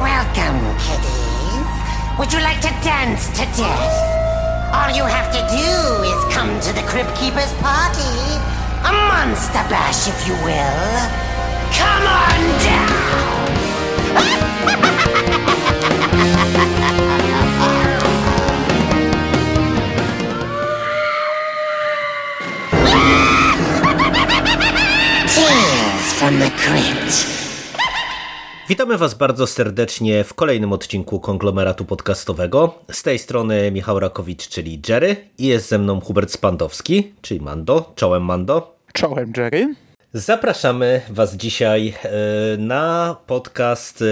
Welcome, kiddies. Would you like to dance to death? All you have to do is come to the Crypt Keeper's party. A monster bash, if you will. Come on down! The Crypt. Witamy Was bardzo serdecznie w kolejnym odcinku konglomeratu podcastowego. Z tej strony Michał Rakowicz, czyli Jerry, i jest ze mną Hubert Spandowski, czyli Mando. Czołem Mando. Czołem Jerry. Zapraszamy Was dzisiaj e, na podcast.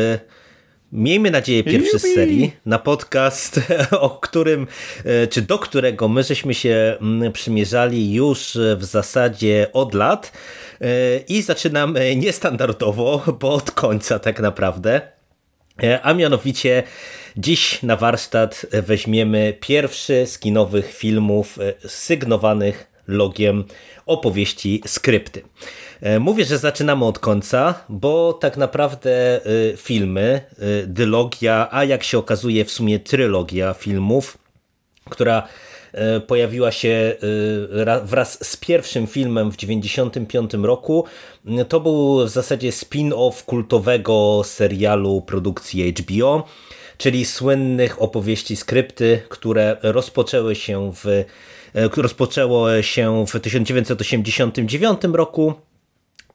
E, Miejmy nadzieję pierwszy z serii, na podcast, o którym, e, czy do którego my żeśmy się mm, przymierzali już e, w zasadzie od lat e, i zaczynamy niestandardowo, bo od końca tak naprawdę. E, A mianowicie dziś na warsztat weźmiemy pierwszy z kinowych filmów e, sygnowanych logiem opowieści skrypty. E, Mówię, że zaczynamy od końca, bo tak naprawdę e, filmy, e, dylogia, a jak się okazuje w sumie trylogia filmów, która pojawiła się ra- wraz z pierwszym filmem w 1995 roku. To był w zasadzie spin-off kultowego serialu produkcji HBO, czyli słynnych opowieści skrypty, które rozpoczęły się w rozpoczęło się w 1989 roku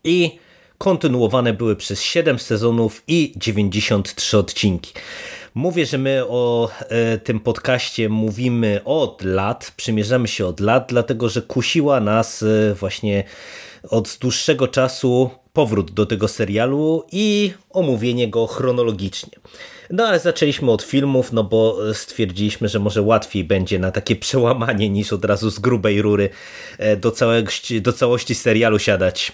i kontynuowane były przez 7 sezonów i 93 odcinki. Mówię, że my o e, tym podcaście mówimy od lat, przymierzamy się od lat, dlatego że kusiła nas e, właśnie od dłuższego czasu powrót do tego serialu i omówienie go chronologicznie. No ale zaczęliśmy od filmów, no bo stwierdziliśmy, że może łatwiej będzie na takie przełamanie niż od razu z grubej rury e, do, do całości serialu siadać.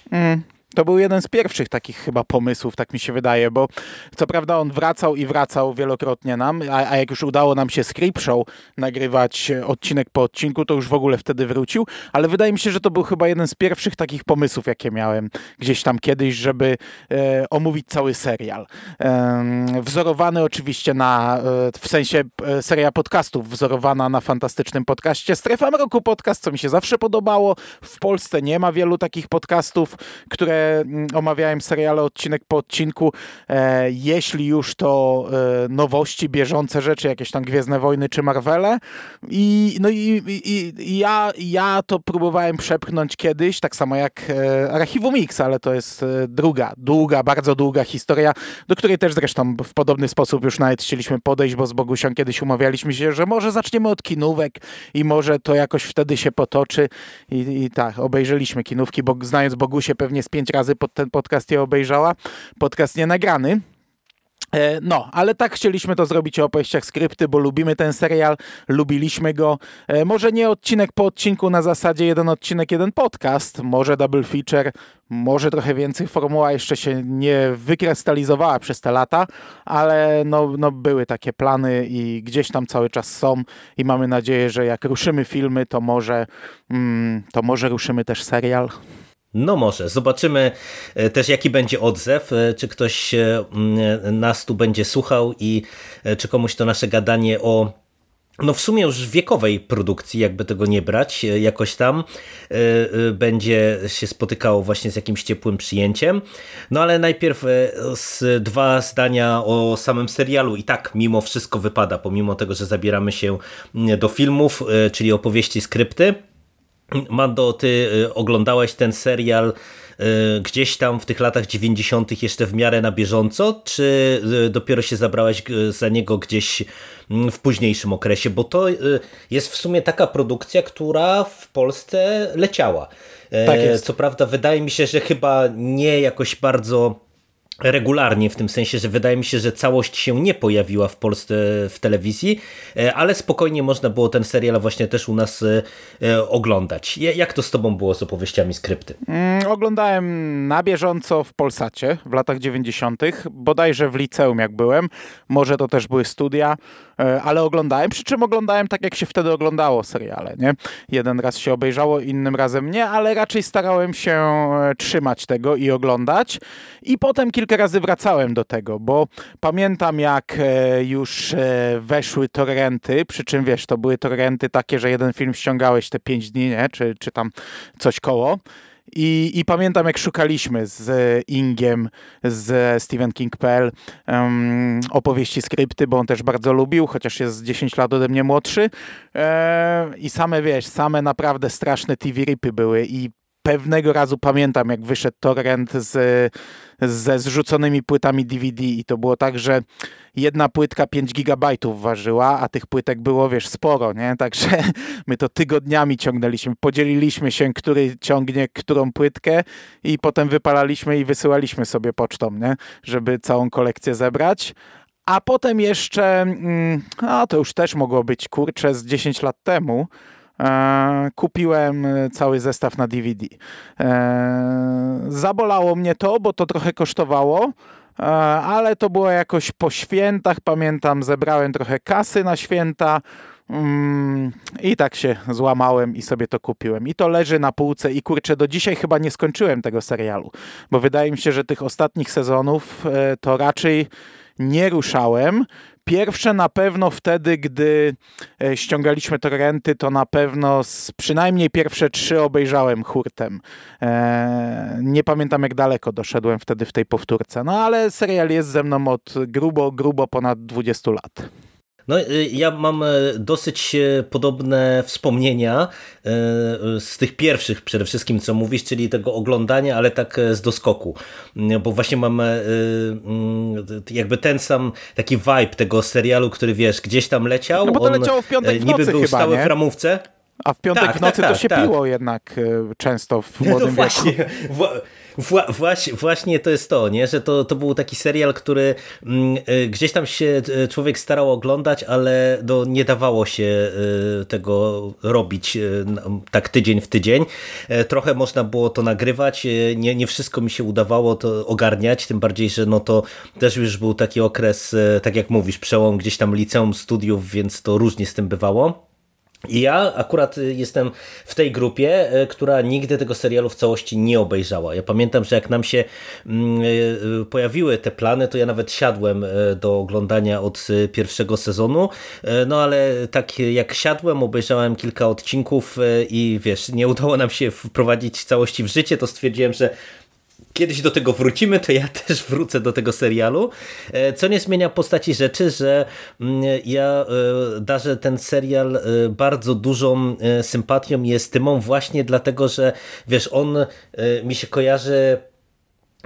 To był jeden z pierwszych takich chyba pomysłów, tak mi się wydaje, bo co prawda on wracał i wracał wielokrotnie nam, a, a jak już udało nam się Script Show nagrywać e, odcinek po odcinku, to już w ogóle wtedy wrócił, ale wydaje mi się, że to był chyba jeden z pierwszych takich pomysłów, jakie miałem gdzieś tam kiedyś, żeby e, omówić cały serial. Em, wzorowany oczywiście na, e, w sensie e, seria podcastów, wzorowana na fantastycznym podcaście Strefa Mroku Podcast, co mi się zawsze podobało. W Polsce nie ma wielu takich podcastów, które mm, omawiałem seriale odcinek po odcinku. E, jeśli już to e, nowości, bieżące rzeczy, jakieś tam Gwiezdne Wojny czy Marvele. I, no i, i, i ja, ja to próbowałem przepchnąć kiedyś, tak samo jak e, Archiwum Mix, ale to jest druga, długa, bardzo długa historia, do której też zresztą w podobny sposób już nawet chcieliśmy podejść, bo z Bogusią kiedyś umawialiśmy się, że może zaczniemy od kinówek i może to jakoś wtedy się potoczy. I, i tak, obejrzeliśmy kinówki, bo znając Bogusię pewnie z pięć razy pod ten podcast je obejrzała. Podcast nie nagrany. E, No, ale tak chcieliśmy to zrobić o opowieściach skrypty, bo lubimy ten serial, lubiliśmy go. E, Może nie odcinek po odcinku na zasadzie jeden odcinek, jeden podcast, może double feature, może trochę więcej. Formuła jeszcze się nie wykrystalizowała przez te lata, ale no, no były takie plany i gdzieś tam cały czas są i mamy nadzieję, że jak ruszymy filmy, to może, mm, to może ruszymy też serial. No może, zobaczymy e, też jaki będzie odzew, e, czy ktoś e, nas tu będzie słuchał i czy komuś to nasze gadanie o no w sumie już wiekowej produkcji, jakby tego nie brać, jakoś tam będzie się spotykało właśnie z jakimś ciepłym przyjęciem. No ale najpierw z dwa zdania o samym serialu i tak mimo wszystko wypada, pomimo tego, że zabieramy się do filmów, czyli opowieści skrypty. Mando, ty y, oglądałeś ten serial y, gdzieś tam w tych latach 90. jeszcze w miarę na bieżąco, czy y, dopiero się zabrałeś za niego gdzieś mm, w późniejszym okresie? Bo to jest w sumie taka produkcja, która w Polsce leciała. E, Tak jest. Co prawda wydaje mi się, że chyba nie jakoś bardzo regularnie, w tym sensie, że wydaje mi się, że całość się nie pojawiła w Polsce w telewizji, e, ale spokojnie można było ten serial właśnie też u nas e, e, oglądać. Jak to z tobą było z opowieściami skrypty? Mm, oglądałem na bieżąco w Polsacie w latach 90., bodajże w liceum jak byłem, może to też były studia, ale oglądałem, przy czym oglądałem tak jak się wtedy oglądało seriale, nie? Jeden raz się obejrzało, innym razem nie, ale raczej starałem się trzymać tego i oglądać i potem kilka kilka razy wracałem do tego, bo pamiętam jak e, już e, weszły torrenty, przy czym wiesz, to były torrenty takie, że jeden film ściągałeś te 5 dni, nie? Czy, czy tam coś koło. I, I, pamiętam, jak szukaliśmy z Ingiem, z Stephen King.pl um, opowieści skrypty, bo on też bardzo lubił, chociaż jest 10 lat ode mnie młodszy. E, I same, wiesz, same naprawdę straszne TV-ripy były i pewnego razu pamiętam, jak wyszedł torrent z, ze zrzuconymi płytami DVD i to było tak, że jedna płytka 5 gigabajtów ważyła, a tych płytek było, wiesz, sporo, nie? Także my to tygodniami ciągnęliśmy. Podzieliliśmy się, który ciągnie którą płytkę i potem wypalaliśmy i wysyłaliśmy sobie pocztą, nie? Żeby całą kolekcję zebrać. A potem jeszcze, mm, a to już też mogło być, kurczę, z 10 lat temu, kupiłem cały zestaw na DVD. E, zabolało mnie to, bo to trochę kosztowało, e, ale to było jakoś po świętach, pamiętam, zebrałem trochę kasy na święta, mm, I tak się złamałem i sobie to kupiłem. I to leży na półce i kurczę, do dzisiaj chyba nie skończyłem tego serialu, bo wydaje mi się, że tych ostatnich sezonów to raczej nie ruszałem. Pierwsze na pewno wtedy, gdy e, ściągaliśmy torrenty, to na pewno z, przynajmniej pierwsze trzy obejrzałem hurtem. E, nie pamiętam jak daleko doszedłem wtedy w tej powtórce, no ale serial jest ze mną od grubo, grubo ponad 20 lat. No, ja mam e, dosyć e, podobne wspomnienia e, z tych pierwszych przede wszystkim, co mówisz, czyli tego oglądania, ale tak z doskoku. Mm, bo właśnie mam mm, jakby ten sam taki vibe tego serialu, który wiesz, gdzieś tam leciał. No bo to On leciało w piątek w niby był chyba, stały nie? w ramówce. A w piątek tak, w nocy tak, to się tak, piło jednak często w młodym no właśnie, wieku. Wła właśnie, właśnie to jest to, nie? że to, to był taki serial, który mm, y, gdzieś tam się y, człowiek starał oglądać, ale no, nie dawało się y, tego robić tak tydzień w tydzień. E, trochę można było to nagrywać, nie, nie wszystko mi się udawało to ogarniać, tym bardziej, że no to też już był taki okres, tak jak mówisz, przełom gdzieś tam liceum, studiów, więc to różnie z tym bywało. Ja akurat y, jestem w tej grupie, y, która nigdy tego serialu w całości nie obejrzała. Ja pamiętam, że jak nam się mm, y, pojawiły te plany, to ja nawet siadłem do oglądania od pierwszego sezonu, no ale tak jak siadłem, obejrzałem kilka odcinków i wiesz, nie udało nam się wprowadzić całości w życie, to stwierdziłem, że kiedyś do tego wrócimy, to ja też wrócę do tego serialu. E, co nie zmienia postaci rzeczy, że mm, ja e, darzę ten serial e, bardzo dużą sympatią i estymą właśnie dlatego, że wiesz, on mi się kojarzy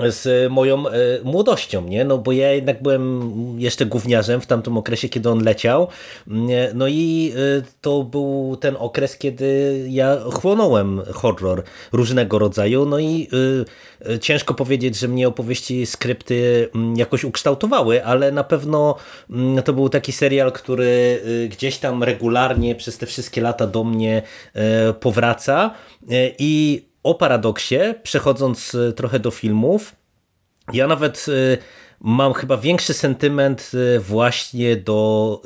z moją e, młodością, nie? No bo ja jednak byłem jeszcze gówniarzem w tamtym okresie, kiedy on leciał. Mm, no i e, to był ten okres, kiedy ja chłonąłem horror różnego rodzaju. No i e, ciężko powiedzieć, że mnie opowieści, skrypty mm, jakoś ukształtowały, ale na pewno mm, to był taki serial, który gdzieś tam regularnie przez te wszystkie lata do mnie powraca i o paradoksie, przechodząc e, trochę do filmów, ja nawet e, mam chyba większy sentyment e, właśnie do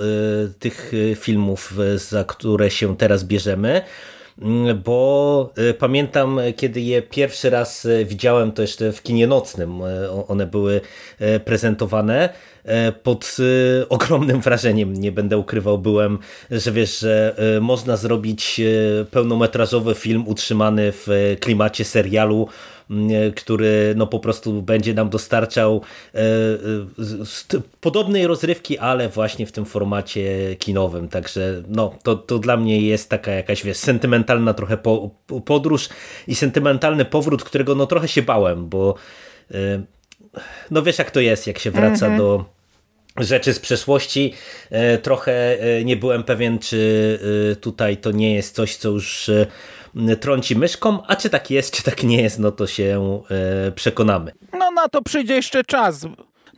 tych filmów, za które się teraz bierzemy, bo pamiętam, kiedy je pierwszy raz widziałem, to jeszcze w kinie nocnym one były prezentowane, pod ogromnym wrażeniem, nie będę ukrywał, byłem, że wiesz, że można zrobić pełnometrażowy film utrzymany w klimacie serialu, który no po prostu będzie nam dostarczał podobnej rozrywki, ale właśnie w tym formacie kinowym. Także no, to, to dla mnie jest taka jakaś wiesz, sentymentalna trochę podróż i sentymentalny powrót, którego no trochę się bałem, bo no wiesz jak to jest, jak się wraca -hmm. do rzeczy z przeszłości. E, trochę e, nie byłem pewien, czy e, tutaj to nie jest coś, co już trąci myszką, a czy tak jest, czy tak nie jest, no to się przekonamy. No na to przyjdzie jeszcze czas.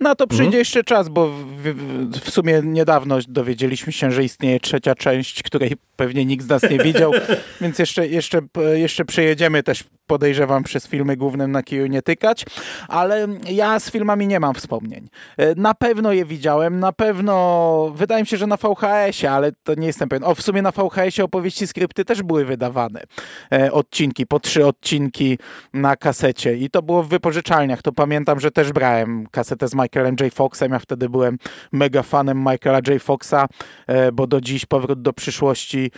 Na to przyjdzie mhm. jeszcze czas, bo w, w, sumie niedawno dowiedzieliśmy się, że istnieje trzecia część, której pewnie nikt z nas nie widział, więc jeszcze, jeszcze, jeszcze przejedziemy też podejrzewam przez filmy głównym na kiju nie tykać, ale ja z filmami nie mam wspomnień. E, na pewno je widziałem, na pewno wydaje mi się, że na VHS-ie, ale to nie jestem pewien. O, w sumie na VHS-ie opowieści skrypty też były wydawane. E, odcinki, po trzy odcinki na kasecie i to było w wypożyczalniach. To pamiętam, że też brałem kasetę z Michaelem J. Foxem. Ja wtedy byłem mega fanem Michaela J. Foxa, e, bo do dziś Powrót do przyszłości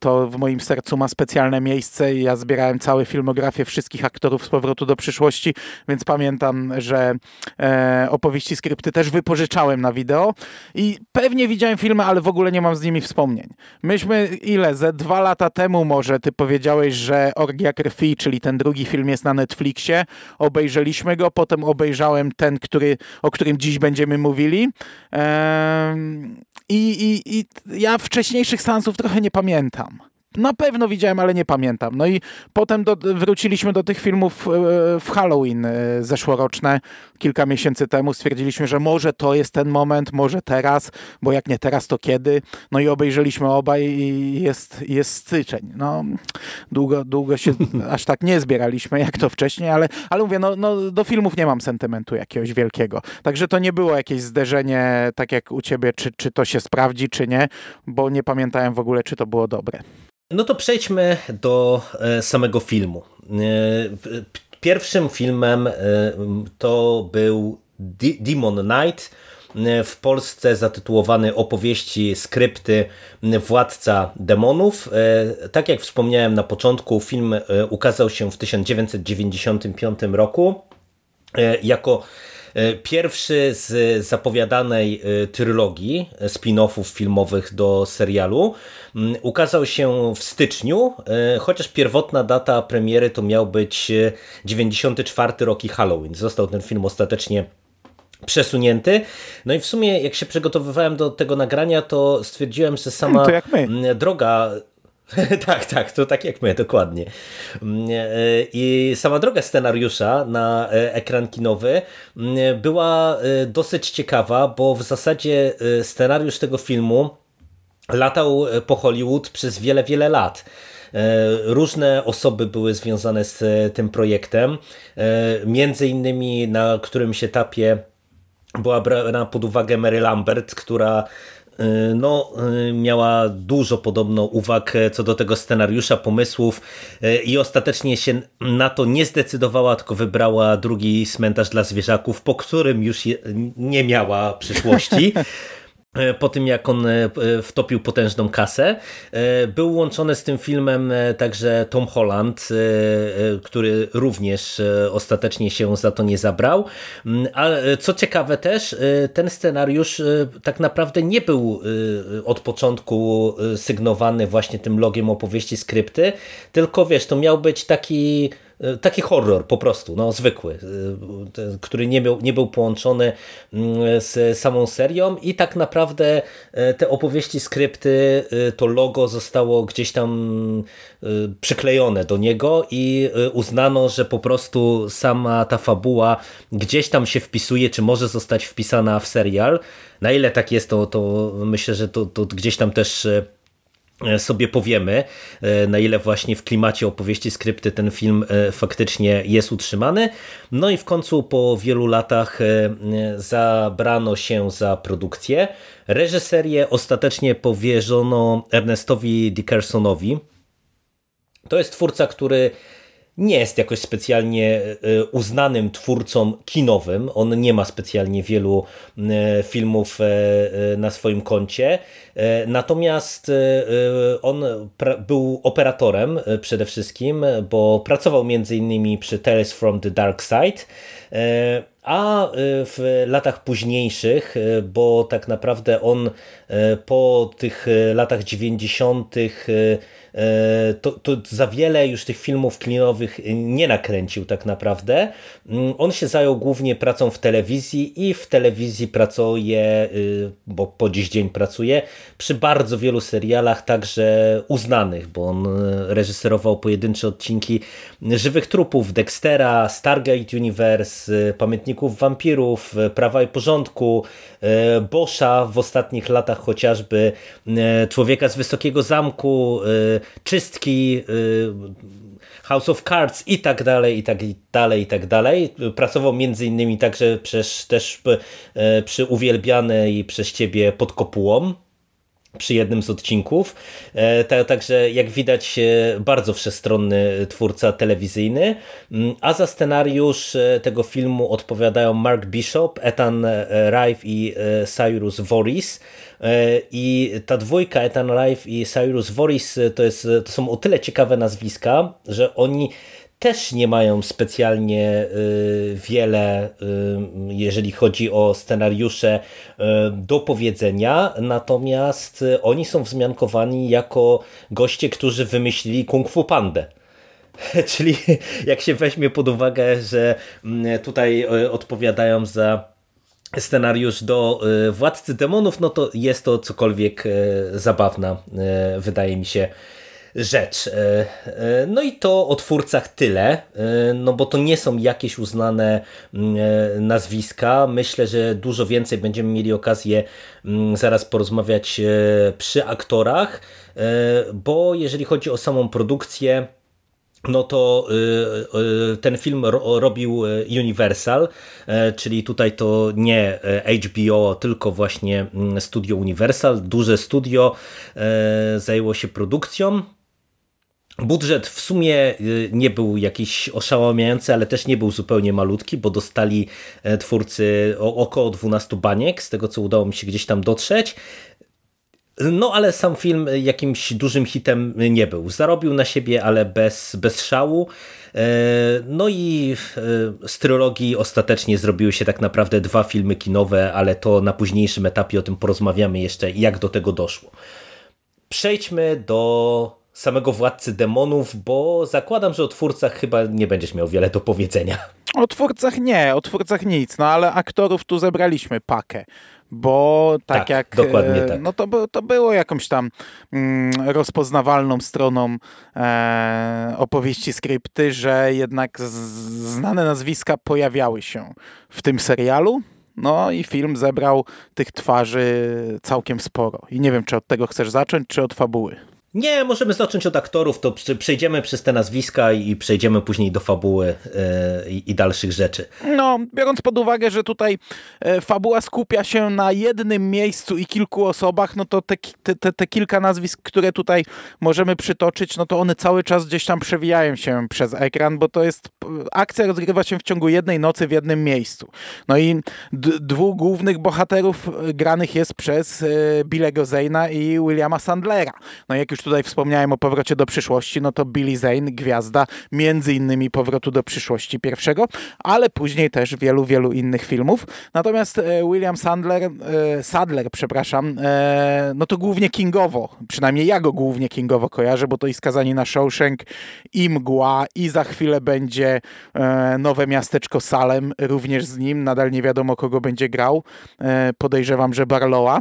to w moim sercu ma specjalne miejsce i ja zbierałem cały filmografię wszystkich aktorów z powrotu do przyszłości, więc pamiętam, że e, opowieści skrypty też wypożyczałem na wideo i pewnie widziałem filmy, ale w ogóle nie mam z nimi wspomnień. Myśmy ile, ze dwa lata temu może ty powiedziałeś, że Orgia Krwi, czyli ten drugi film jest na Netflixie, obejrzeliśmy go, potem obejrzałem ten, który, o którym dziś będziemy mówili. I, i, I ja wcześniejszych seansów trochę nie pamiętam. Na pewno widziałem, ale nie pamiętam. No i potem do, wróciliśmy do tych filmów e, w Halloween e, zeszłoroczne, kilka miesięcy temu. Stwierdziliśmy, że może to jest ten moment, może teraz, bo jak nie teraz, to kiedy. No i obejrzeliśmy obaj i jest, jest styczeń. No, długo, długo się aż tak nie zbieraliśmy, jak to wcześniej, ale, ale mówię, no, no, do filmów nie mam sentymentu jakiegoś wielkiego. Także to nie było jakieś zderzenie, tak jak u ciebie, czy, czy to się sprawdzi, czy nie, bo nie pamiętałem w ogóle, czy to było dobre. No to przejdźmy do e, samego filmu. E, pierwszym filmem e, to był Demon Knight, w Polsce zatytułowany opowieści, skrypty Władca Demonów. Tak jak wspomniałem na początku, film ukazał się w 1995 roku jako E, pierwszy z zapowiadanej e, trylogii spin-offów filmowych do serialu mm, ukazał się w styczniu, e, chociaż pierwotna data premiery to miał być 94 rok i Halloween. Został ten film ostatecznie przesunięty. No i w sumie jak się przygotowywałem do tego nagrania, to stwierdziłem, że sama droga tak, tak, to tak jak my, dokładnie. Mm, e, I sama droga scenariusza na e, ekran kinowy mm, była e, dosyć ciekawa, bo w zasadzie scenariusz tego filmu latał po Hollywood przez wiele, wiele lat. Różne osoby były związane z tym projektem, między innymi na którymś etapie była brana pod uwagę Mary Lambert, która no, y, miała dużo podobno uwag co do tego scenariusza, pomysłów y, i ostatecznie się na to nie zdecydowała, tylko wybrała drugi cmentarz dla zwierzaków, po którym już nie miała przyszłości. E, po tym jak on e, wtopił potężną kasę. E, był łączony z tym filmem także Tom Holland, który również ostatecznie się za to nie zabrał. Mm, a co ciekawe też, ten scenariusz tak naprawdę nie był od początku sygnowany właśnie tym logiem opowieści skrypty, tylko wiesz, to miał być taki E, taki horror po prostu, no zwykły, e, który nie był, nie był połączony mm, z samą serią i tak naprawdę e, te opowieści, skrypty, to logo zostało gdzieś tam przyklejone do niego i uznano, że po prostu sama ta fabuła gdzieś tam się wpisuje, czy może zostać wpisana w serial. Na ile tak jest, to, to myślę, że to, to gdzieś tam też E, sobie powiemy, e, na ile właśnie w klimacie opowieści skrypty ten film e, faktycznie jest utrzymany. No i w końcu po wielu latach zabrano się za produkcję. Reżyserię ostatecznie powierzono Ernestowi Dickersonowi. To jest twórca, który nie jest jakoś specjalnie e, uznanym twórcą kinowym. On nie ma specjalnie wielu e, filmów e, na swoim koncie. Natomiast on był operatorem przede wszystkim, bo pracował między innymi przy Tales from the Dark Side. A w latach późniejszych, bo tak naprawdę on po tych latach 90 to, to za wiele już tych filmów klinowych nie nakręcił tak naprawdę. Mm, on się zajął głównie pracą w telewizji i w telewizji pracuje, bo po dziś dzień pracuje, przy bardzo wielu serialach, także uznanych, bo on reżyserował pojedyncze odcinki Żywych Trupów, Dextera, Stargate Universe, Pamiętników Wampirów, Prawa i Porządku, Boscha w ostatnich latach chociażby, Człowieka z Wysokiego Zamku, Czystki, House of Cards i tak dalej, i tak dalej, i tak dalej. Pracował między innymi także przez, też przy uwielbianej przez ciebie pod kopułą przy jednym z odcinków. E, także jak widać e, bardzo wszechstronny twórca telewizyjny. Mm, a za scenariusz e, tego filmu odpowiadają Mark Bishop, Ethan Rife i Cyrus Voris. I ta dwójka, Ethan Rife i Cyrus Voris, to, jest, to są o tyle ciekawe nazwiska, że oni też nie mają specjalnie y, wiele, y, jeżeli chodzi o scenariusze y, do powiedzenia, natomiast oni są wzmiankowani jako goście, którzy wymyślili Kung Fu Pandę. Czyli jak się weźmie pod uwagę, że mm, tutaj odpowiadają za scenariusz do Władcy Demonów, no to jest to cokolwiek zabawna, wydaje mi się, rzecz. E, e, no i to o twórcach tyle, e, no bo to nie są jakieś uznane mm, nazwiska. Myślę, że dużo więcej będziemy mieli okazję mm, zaraz porozmawiać przy aktorach, bo jeżeli chodzi o samą produkcję, no to ten film robił Universal, czyli tutaj to nie HBO, tylko właśnie mm, studio Universal, duże studio zajęło się produkcją. Budżet w sumie y, nie był jakiś oszałamiający, ale też nie był zupełnie malutki, bo dostali e, twórcy około 12 baniek, z tego co udało mi się gdzieś tam dotrzeć. No ale sam film jakimś dużym hitem nie był. Zarobił na siebie, ale bez, bez szału. E, no i e, z trylogii ostatecznie zrobiły się tak naprawdę dwa filmy kinowe, ale to na późniejszym etapie o tym porozmawiamy jeszcze, jak do tego doszło. Przejdźmy do samego Władcy Demonów, bo zakładam, że o twórcach chyba nie będziesz miał wiele do powiedzenia. O twórcach nie, o twórcach nic, no ale aktorów tu zebraliśmy pakę bo tak, tak jak dokładnie e, tak. no to, to było jakąś tam mm, rozpoznawalną stroną e, opowieści skrypty, że jednak z, znane nazwiska pojawiały się w tym serialu. No i film zebrał tych twarzy całkiem sporo. I nie wiem, czy od tego chcesz zacząć, czy od fabuły. Nie, możemy zacząć od aktorów, to przejdziemy przez te nazwiska i przejdziemy później do fabuły yy, i dalszych rzeczy. No, biorąc pod uwagę, że tutaj e, fabuła skupia się na jednym miejscu i kilku osobach, no to te, te, te kilka nazwisk, które tutaj możemy przytoczyć, no to one cały czas gdzieś tam przewijają się przez ekran, bo to jest, akcja rozgrywa się w ciągu jednej nocy w jednym miejscu. No i dwóch głównych bohaterów granych jest przez e, Billego Zayna i Williama Sandlera. No jak już tutaj wspomniałem o powrocie do przyszłości, no to Billy Zane, gwiazda między innymi powrotu do przyszłości pierwszego, ale później też wielu, wielu innych filmów. Natomiast e, William Sandler, e, Sadler, przepraszam, e, no to głównie kingowo, przynajmniej ja go głównie kingowo kojarzę, bo to i Skazani na Shawshank, i Mgła, i za chwilę będzie nowe miasteczko Salem, również z nim, nadal nie wiadomo kogo będzie grał, podejrzewam, że Barlowa,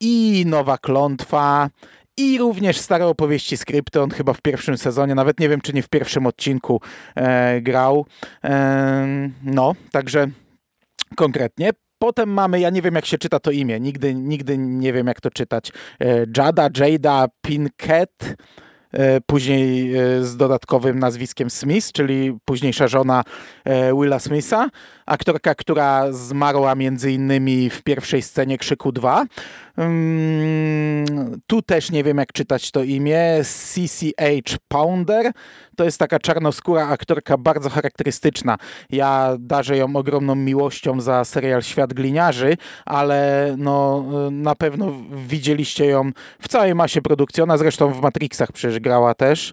i Nowa Klątwa, i również stare opowieści skrypty. On chyba w pierwszym sezonie, nawet nie wiem, czy nie w pierwszym odcinku e, grał. E, no, także konkretnie. Potem mamy, ja nie wiem jak się czyta to imię, nigdy, nigdy nie wiem jak to czytać. E, Jada, Jada Pinkett E, później e, z dodatkowym nazwiskiem Smith, czyli późniejsza żona e, Willa Smitha, aktorka, która zmarła między innymi w pierwszej scenie Krzyku 2. Tu też nie wiem jak czytać to imię. CCH Pounder. To jest taka czarnoskóra aktorka bardzo charakterystyczna. Ja darzę ją ogromną miłością za serial Świat Gliniarzy, ale no, na pewno widzieliście ją w całej masie produkcji. Ona zresztą w Matrixach przecież grała też.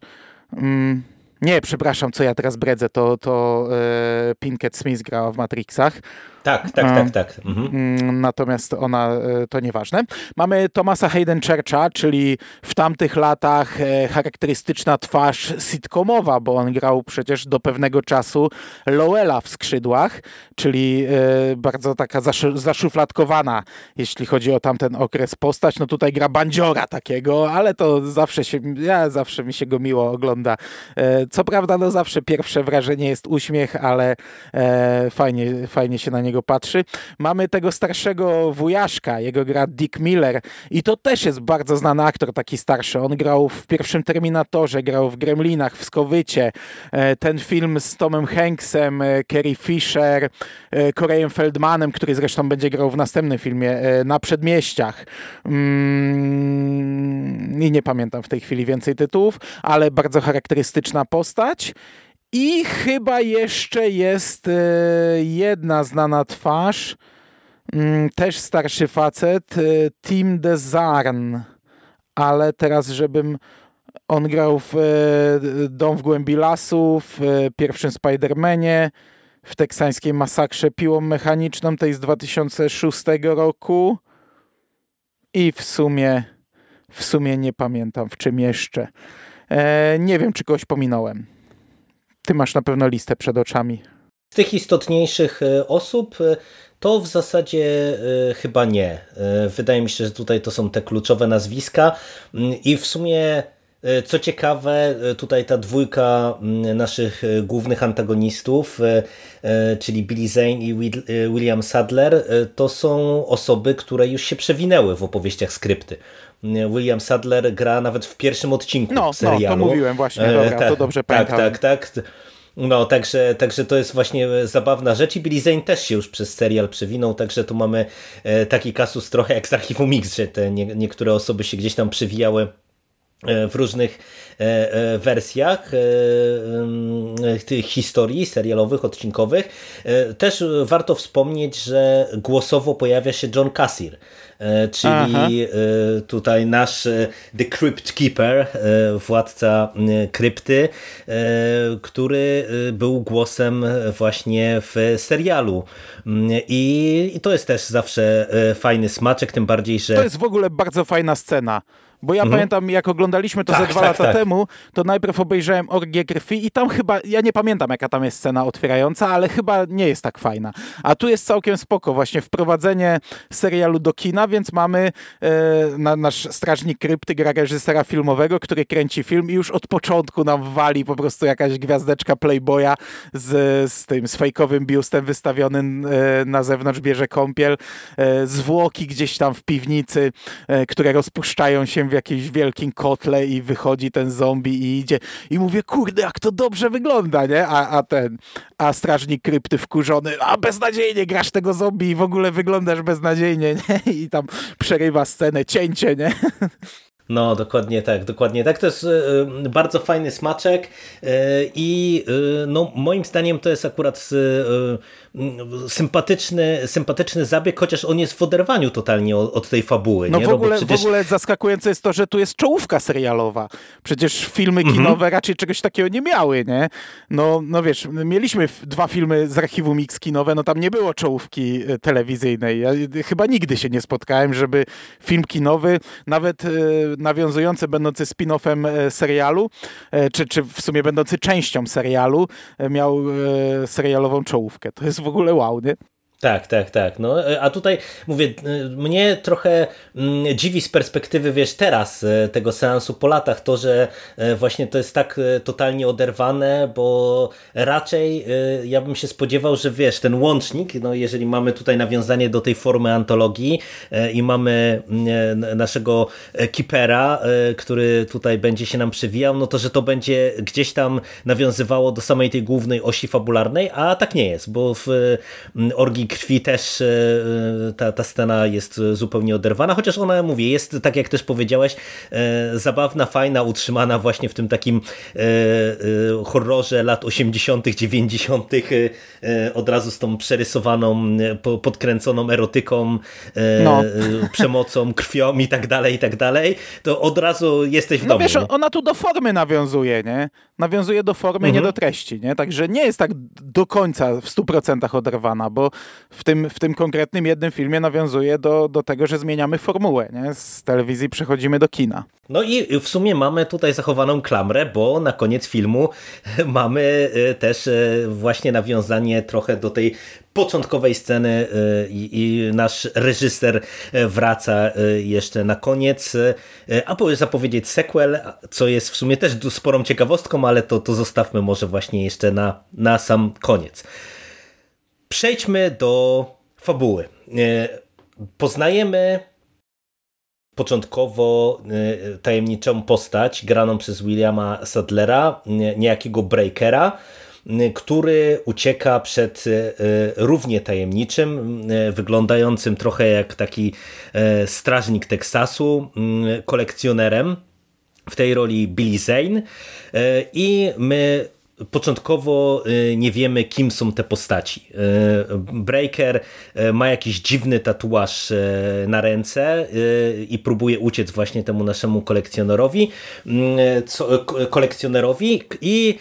Nie, przepraszam, co ja teraz bredzę, to, to e, Pinkett Smith grała w Matrixach. Tak, tak, tak, tak. Mhm. Mm, natomiast ona e, to nieważne. Mamy Thomasa Hayden Churcha, czyli w tamtych latach e, charakterystyczna twarz sitcomowa, bo on grał przecież do pewnego czasu Lowella w skrzydłach, czyli e, bardzo taka zaszufladkowana, jeśli chodzi o tamten okres postać. No tutaj gra bandziora takiego, ale to zawsze się, ja zawsze mi się go miło ogląda. Co prawda, no zawsze pierwsze wrażenie jest uśmiech, ale fajnie, fajnie się na niego niego patrzy. Mamy tego starszego wujaszka, jego gra Dick Miller i to też jest bardzo znany aktor, taki starszy. On grał w pierwszym Terminatorze, grał w Gremlinach, w Skowycie. E, ten film z Tomem Hanksem, e, Carrie Fisher, e, Korejem Feldmanem, który zresztą będzie grał w następnym filmie, na Przedmieściach. Mm, I nie pamiętam w tej chwili więcej tytułów, ale bardzo charakterystyczna postać. I chyba jeszcze jest e, jedna znana twarz, mm, też starszy facet, e, Tim DeZarn, ale teraz, żebym on grał w e, Dom w głębi lasu, w pierwszym Spider-Manie, w teksańskiej masakrze piłą mechaniczną, tej z 2006 roku i w sumie w sumie nie pamiętam w czym jeszcze. nie wiem, czy kogoś pominąłem. Ty masz na pewno listę przed oczami. Z tych istotniejszych e, osób e, to w zasadzie e, chyba nie. Wydaje mi się, że tutaj to są te kluczowe nazwiska mm, i w sumie co ciekawe, tutaj ta dwójka mm, naszych głównych antagonistów, czyli Billy Zane i William Sadler, to są osoby, które już się przewinęły w opowieściach skrypty. William Sadler gra nawet w pierwszym odcinku no, serialu. No, to mówiłem właśnie, dobra, to tak, dobrze tak, pamiętam. Tak, tak, tak. No, także, także to jest właśnie zabawna rzecz i Billy Zane też się już przez serial przewinął, także tu mamy e, taki kasus trochę jak z Archiwum Mix, że te nie, niektóre osoby się gdzieś tam przewijały e, w różnych e, wersjach tych historii serialowych, odcinkowych. Też warto wspomnieć, że głosowo pojawia się John Cassir, E, czyli Aha. E, tutaj nasz e, The Crypt Keeper, władca krypty, który był głosem właśnie w serialu. Mm, I, to jest też zawsze fajny smaczek, tym bardziej, że... To jest w ogóle bardzo fajna scena. Bo ja mhm. pamiętam, jak oglądaliśmy to tak, ze dwa tak, lata tak. temu, to najpierw obejrzałem Orgię Krwi i tam chyba, ja nie pamiętam jaka tam jest scena otwierająca, ale chyba nie jest tak fajna. A tu jest całkiem spoko, właśnie wprowadzenie serialu do kina, więc mamy e, na, nasz strażnik krypty, gra reżysera filmowego, który kręci film i już od początku nam wali po prostu jakaś gwiazdeczka Playboya z, z tym, z fejkowym biustem wystawionym e, na zewnątrz, bierze kąpiel, e, zwłoki gdzieś tam w piwnicy, e, które rozpuszczają się jakimś wielkim kotle i wychodzi ten zombie i idzie i mówię, kurde, jak to dobrze wygląda, nie? A, a ten, a strażnik krypty wkurzony, a beznadziejnie grasz tego zombie i w ogóle wyglądasz beznadziejnie, nie? I tam przerywa scenę, cięcie, nie? No, dokładnie tak, dokładnie tak. To jest y, bardzo fajny smaczek y, i y, no, moim zdaniem to jest akurat sympatyczny, sympatyczny zabieg, chociaż on jest w oderwaniu totalnie od, tej fabuły. No, nie? W, ogóle, przecież... w ogóle zaskakujące jest to, że tu jest czołówka serialowa. Przecież filmy mhm. kinowe raczej czegoś takiego nie miały, nie? No, no wiesz, mieliśmy dwa filmy z archiwum Mix kinowe, no tam nie było czołówki e, telewizyjnej. Ja chyba nigdy się nie spotkałem, żeby film kinowy, nawet e, nawiązujący, będący spin-offem e, serialu, czy, czy w sumie będący częścią serialu, miał serialową czołówkę. To jest w ogóle wow, nie? Tak, tak, tak. No, a tutaj mówię, mnie trochę mm, dziwi z perspektywy, wiesz, teraz e, tego seansu po latach to, że e, właśnie to jest tak e, totalnie oderwane, bo raczej ja bym się spodziewał, że wiesz, ten łącznik, no jeżeli mamy tutaj nawiązanie do tej formy antologii i mamy mm, naszego kipera, który tutaj będzie się nam przewijał, no to, że to będzie gdzieś tam nawiązywało do samej tej głównej osi fabularnej, a tak nie jest, bo w mm, Orgi krwi też e, e, ta, ta scena jest zupełnie oderwana, chociaż ona, mówię, jest, tak jak też powiedziałeś, e, zabawna, fajna, utrzymana właśnie w tym takim horrorze lat 80., 90., od razu z tą przerysowaną, podkręconą erotyką, no. przemocą, krwią i tak dalej, i tak dalej, to od razu jesteś w no domu. Wiesz, ona tu do formy nawiązuje, nie? Nawiązuje do formy, mhm. nie do treści, nie? Także nie jest tak do końca w 100% oderwana, bo w tym, w tym konkretnym jednym filmie nawiązuje do, do tego, że zmieniamy formułę, nie? Z telewizji przechodzimy do kina. No i w sumie mamy tutaj zachowaną klamrę, bo na koniec filmu mamy e, też e, właśnie nawiązanie trochę do tej początkowej sceny e, i, nasz reżyser wraca jeszcze na koniec, a zapowiedzieć sequel, co jest w sumie też sporą ciekawostką, ale to, to zostawmy może właśnie jeszcze na, na sam koniec. Przejdźmy do fabuły. Poznajemy początkowo y, tajemniczą postać graną przez Williama Sadlera, niejakiego Breakera, y, który ucieka przed y, równie tajemniczym, wyglądającym trochę jak taki strażnik Teksasu, kolekcjonerem. W tej roli Billy Zane i my początkowo y, nie wiemy, kim są te postaci. Y, Breaker y, ma jakiś dziwny tatuaż na ręce i próbuje uciec właśnie temu naszemu kolekcjonerowi, kolekcjonerowi i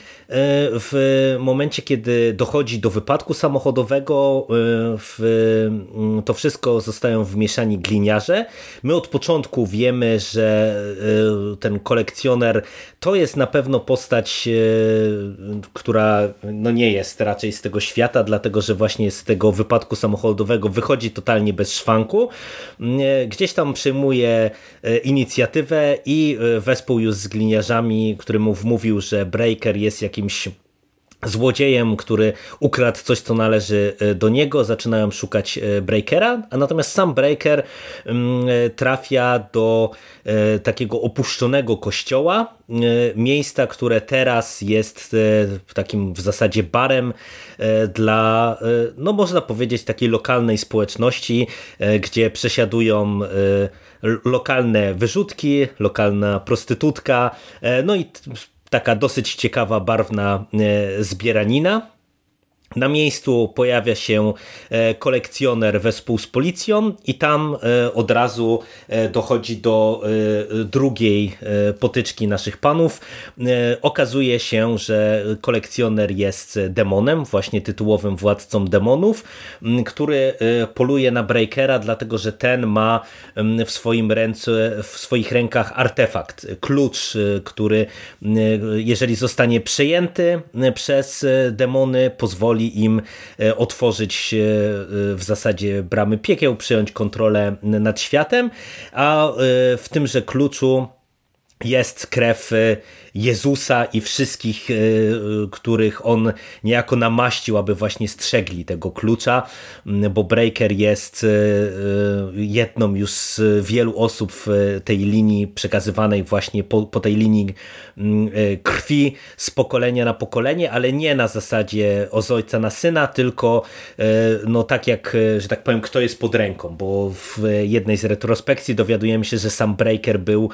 w momencie, kiedy dochodzi do wypadku samochodowego, w to wszystko zostają wmieszani gliniarze. My od początku wiemy, że ten kolekcjoner to jest na pewno postać która no nie jest raczej z tego świata, dlatego że właśnie z tego wypadku samochodowego wychodzi totalnie bez szwanku. Gdzieś tam przejmuje e, inicjatywę i e, wespół już z gliniarzami, który mu wmówił, że Breaker jest jakimś złodziejem, który ukradł coś, co należy e, do niego, zaczynają szukać e, Breakera, a natomiast sam Breaker mm, e, trafia do takiego opuszczonego kościoła, miejsca, które teraz jest takim w zasadzie barem dla, no można powiedzieć, takiej lokalnej społeczności, gdzie przesiadują lokalne wyrzutki, lokalna prostytutka, no i taka dosyć ciekawa, barwna e, zbieranina. Na miejscu pojawia się e, kolekcjoner wespół z policją i tam e, od razu e, dochodzi do drugiej potyczki naszych panów. Okazuje się, że kolekcjoner jest demonem, właśnie tytułowym władcą demonów, który poluje na Breakera, dlatego że ten ma w swoim ręce, w swoich rękach artefakt, klucz, który jeżeli zostanie przejęty przez demony, pozwoli pozwoli im e, otworzyć e, w zasadzie bramy piekieł, przejąć kontrolę nad światem, a e, w tymże kluczu jest krew Jezusa i wszystkich, e, których on niejako namaścił, aby właśnie strzegli tego klucza, bo Breaker jest e, jedną już z wielu osób w tej linii przekazywanej właśnie po, po tej linii krwi z pokolenia na pokolenie, ale nie na zasadzie z ojca na syna, tylko e, no tak jak, że tak powiem, kto jest pod ręką, bo w jednej z retrospekcji dowiadujemy się, że sam Breaker był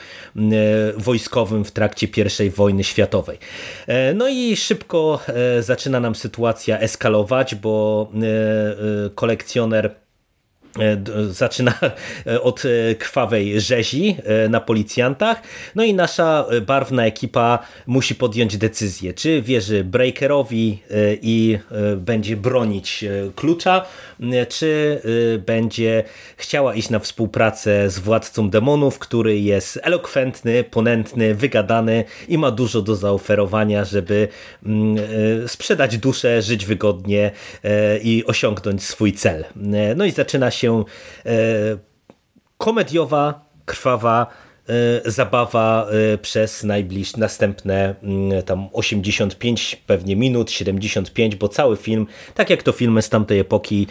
wojskowym w trakcie pierwszej wojny światowej. E, no i szybko e, zaczyna nam sytuacja eskalować, bo e, kolekcjoner zaczyna e, od e, krwawej rzezi na policjantach. No i nasza barwna ekipa musi podjąć decyzję, czy wierzy Breakerowi i będzie bronić klucza, czy będzie chciała iść na współpracę z władcą demonów, który jest elokwentny, ponętny, wygadany i ma dużo do zaoferowania, żeby sprzedać duszę, żyć wygodnie i osiągnąć swój cel. No i zaczyna się się e, komediowa, krwawa e, zabawa e, przez najbliższe następne mm, tam 85 pewnie minut, 75, bo cały film, tak jak to filmy z tamtej epoki,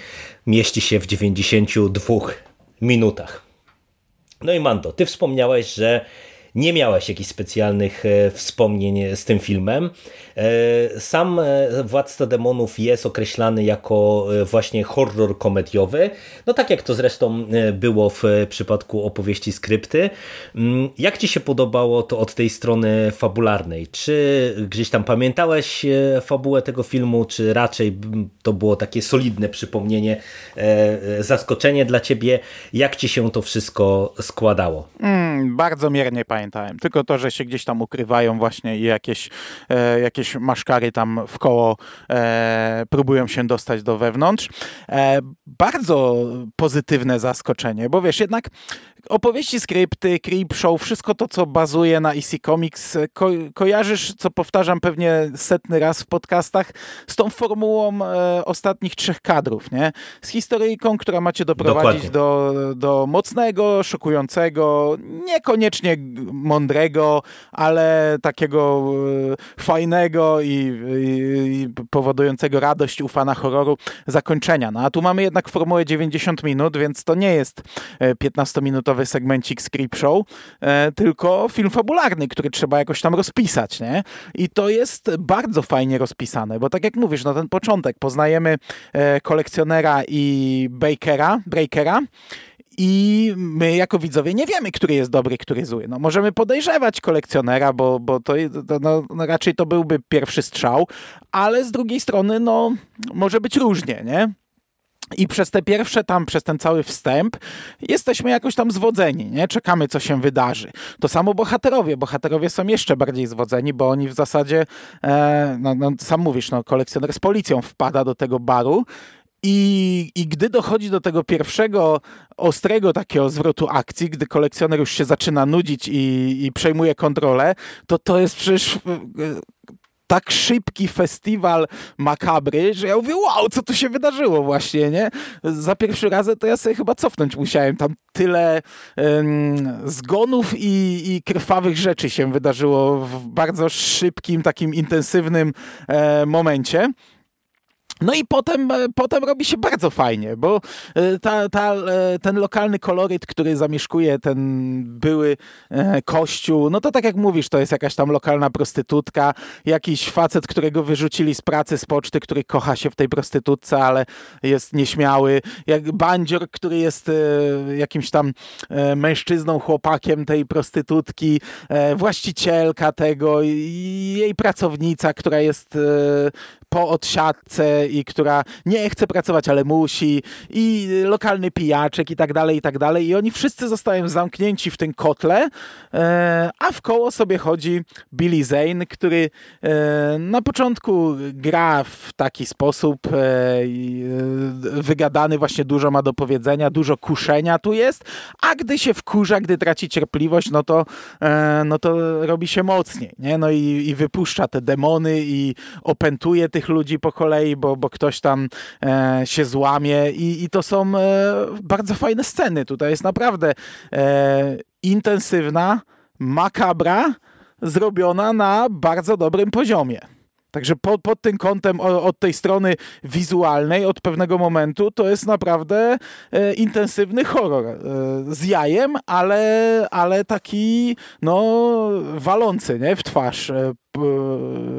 mieści się w 92 minutach. No i Mando, ty wspomniałeś, że nie miałeś jakichś specjalnych e, wspomnień z tym filmem. E, sam e, Władca Demonów jest określany jako właśnie horror komediowy, no tak jak to zresztą było w przypadku opowieści skrypty. Mm, jak Ci się podobało to od tej strony fabularnej? Czy gdzieś tam pamiętałeś fabułę tego filmu, czy raczej to było takie solidne przypomnienie, zaskoczenie dla Ciebie? Jak Ci się to wszystko składało? Mm, bardzo miernie pamiętam zapamiętałem. Tylko to, że się gdzieś tam ukrywają właśnie i jakieś, e, jakieś maszkary tam w koło e, próbują się dostać do wewnątrz. E, bardzo pozytywne zaskoczenie, bo wiesz, jednak opowieści, skrypty, creep show, wszystko to, co bazuje na EC Comics, ko kojarzysz, co powtarzam pewnie setny raz w podcastach, z tą formułą e, ostatnich trzech kadrów, nie? Z historyjką, która macie doprowadzić do, do mocnego, szokującego, niekoniecznie mądrego, ale takiego e, fajnego i, i, powodującego radość u fana horroru zakończenia. No a tu mamy jednak formułę 90 minut, więc to nie jest 15-minutowy e, segmencik script show, e, tylko film fabularny, który trzeba jakoś tam rozpisać, nie? I to jest bardzo fajnie rozpisane, bo tak jak mówisz, no ten początek, poznajemy kolekcjonera i Bakera, Breakera, i my jako widzowie nie wiemy, który jest dobry, który zły. No, możemy podejrzewać kolekcjonera, bo, bo to, no, no, raczej to byłby pierwszy strzał, ale z drugiej strony no, może być różnie, nie? I przez te pierwsze tam, przez ten cały wstęp jesteśmy jakoś tam zwodzeni, nie? Czekamy, co się wydarzy. To samo bohaterowie. Bohaterowie są jeszcze bardziej zwodzeni, bo oni w zasadzie, e, no, no, sam mówisz, no, kolekcjoner z policją wpada do tego baru i, I gdy dochodzi do tego pierwszego ostrego takiego zwrotu akcji, gdy kolekcjoner już się zaczyna nudzić i, i przejmuje kontrolę, to to jest przecież e, tak szybki festiwal makabry, że ja mówię, wow, co tu się wydarzyło właśnie, nie? Za pierwszy raz to ja sobie chyba cofnąć musiałem. Tam tyle um, zgonów i, i krwawych rzeczy się wydarzyło w bardzo szybkim, takim intensywnym e, momencie. No i potem, e, potem robi się bardzo fajnie, bo e, ta, ta, e, ten lokalny koloryt, który zamieszkuje ten były kościół, no to tak jak mówisz, to jest jakaś tam lokalna prostytutka, jakiś facet, którego wyrzucili z pracy, z poczty, który kocha się w tej prostytutce, ale jest nieśmiały, jak bandzior, który jest jakimś tam mężczyzną, chłopakiem tej prostytutki, właścicielka tego jej pracownica, która jest po odsiadce i która nie chce pracować, ale musi i lokalny pijaczek i tak dalej, i tak dalej. I oni wszyscy zostają zamknięci w tym kotle, e, a w koło sobie chodzi Billy Zane, który e, na początku gra w taki sposób e, wygadany, właśnie dużo ma do powiedzenia, dużo kuszenia tu jest, a gdy się wkurza, gdy traci cierpliwość, no to, no to robi się mocniej, nie? No i, i wypuszcza te demony i opętuje tych ludzi po kolei, bo, bo ktoś tam e, się złamie i, i to są e, bardzo fajne sceny. Tutaj jest naprawdę e, intensywna, makabra, zrobiona na bardzo dobrym poziomie. Także pod, pod tym kątem, od tej strony wizualnej, od pewnego momentu, to jest naprawdę e, intensywny horror. E, z jajem, ale, ale taki, no, walący, nie? W twarz. E,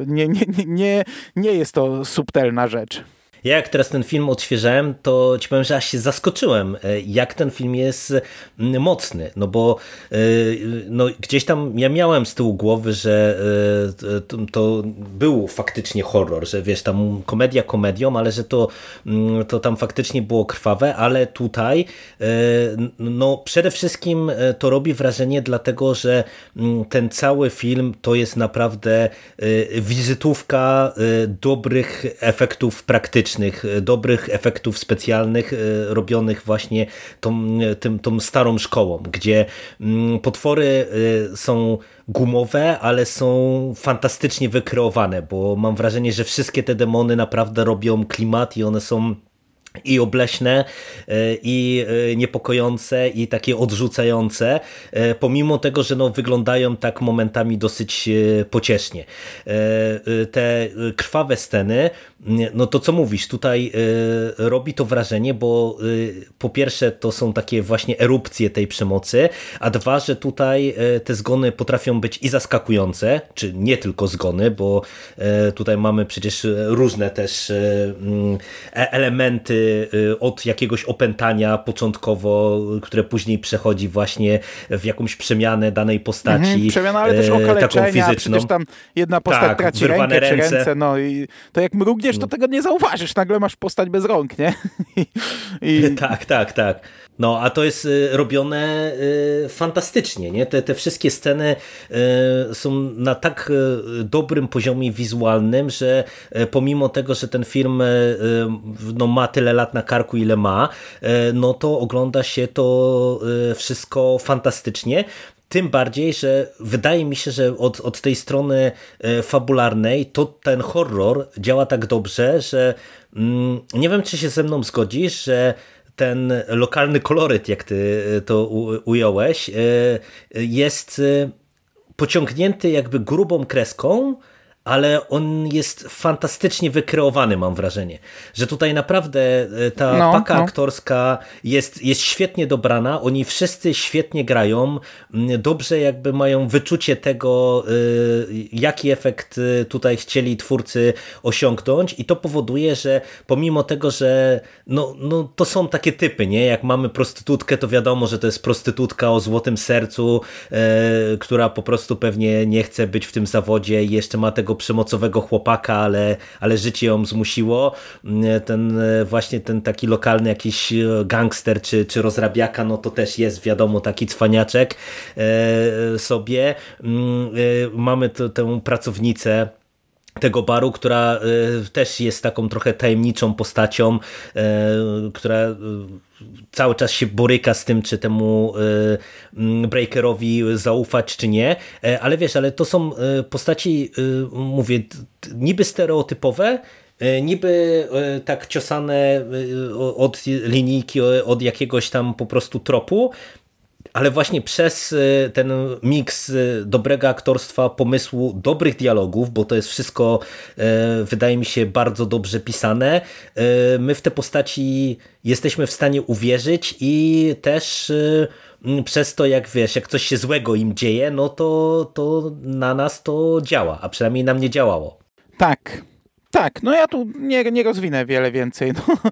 nie, nie, nie, nie jest to subtelna rzecz. Ja jak teraz ten film odświeżałem, to ci powiem, że aż się zaskoczyłem, e, jak ten film jest mocny, no bo e, no, gdzieś tam ja miałem z tyłu głowy, że e, to, był faktycznie horror, że wiesz, tam komedia komedią, ale że to, to tam faktycznie było krwawe, ale tutaj no przede wszystkim to robi wrażenie dlatego, że ten cały film to jest naprawdę wizytówka dobrych efektów praktycznych, E, dobrych efektów specjalnych e, robionych właśnie tą, e, tym, tą starą szkołą, gdzie mm, potwory są gumowe, ale są fantastycznie wykreowane, bo mam wrażenie, że wszystkie te demony naprawdę robią klimat i one są i obleśne, e, i e, niepokojące, i takie odrzucające, e, pomimo tego, że no, wyglądają tak momentami dosyć pociesznie. Te krwawe sceny, no to co mówisz, tutaj robi to wrażenie, bo po pierwsze to są takie właśnie erupcje tej przemocy, a dwa, że tutaj te zgony potrafią być i zaskakujące, czy nie tylko zgony, bo tutaj mamy przecież różne też elementy Y, od jakiegoś opętania początkowo, które później przechodzi właśnie w jakąś przemianę danej postaci. Mhm, przemiana, ale też y, okaleczenia, przecież tam jedna postać tak, traci rękę ręce. czy ręce, no i to jak mrugniesz, to tego nie zauważysz, nagle masz postać bez rąk, nie? I... Tak, tak, tak. No, a to jest y, robione y, fantastycznie, nie? Te, te wszystkie sceny y, są na tak dobrym poziomie wizualnym, że pomimo tego, że ten film no, ma tyle lat na karku, ile ma, no to ogląda się to wszystko fantastycznie. Tym bardziej, że wydaje mi się, że od, od tej strony fabularnej to ten horror działa tak dobrze, że mm, nie wiem, czy się ze mną zgodzisz, że ten lokalny koloryt, jak ty e, to ująłeś, e, jest e, pociągnięty jakby grubą kreską, ale on jest fantastycznie wykreowany, mam wrażenie. Że tutaj naprawdę e, ta no, paka no. aktorska jest, jest świetnie dobrana, oni wszyscy świetnie grają, mm, dobrze jakby mają wyczucie tego, e, jaki efekt e, tutaj chcieli twórcy osiągnąć i to powoduje, że pomimo tego, że no, no to są takie typy, nie? Jak mamy prostytutkę, to wiadomo, że to jest prostytutka o złotym sercu, która po prostu pewnie nie chce być w tym zawodzie i jeszcze ma tego przemocowego chłopaka, ale, ale życie ją zmusiło. Ten właśnie ten taki lokalny jakiś gangster czy, czy rozrabiaka, no to też jest wiadomo taki cwaniaczek e, sobie. Mm, e, mamy tę pracownicę tego baru, która też jest taką trochę tajemniczą postacią, która cały czas się boryka z tym, czy temu mm, Breakerowi zaufać, czy nie. E, ale wiesz, ale to są postaci, mówię, niby stereotypowe, niby tak ciosane od linijki, od jakiegoś tam po prostu tropu, ale właśnie przez y, ten miks y, dobrego aktorstwa, pomysłu, dobrych dialogów, bo to jest wszystko, y, wydaje mi się, bardzo dobrze pisane, my w te postaci jesteśmy w stanie uwierzyć i też przez to, jak wiesz, jak coś się złego im dzieje, no to, to na nas to działa, a przynajmniej nam nie działało. Tak, tak, no ja tu nie, nie rozwinę wiele więcej. No.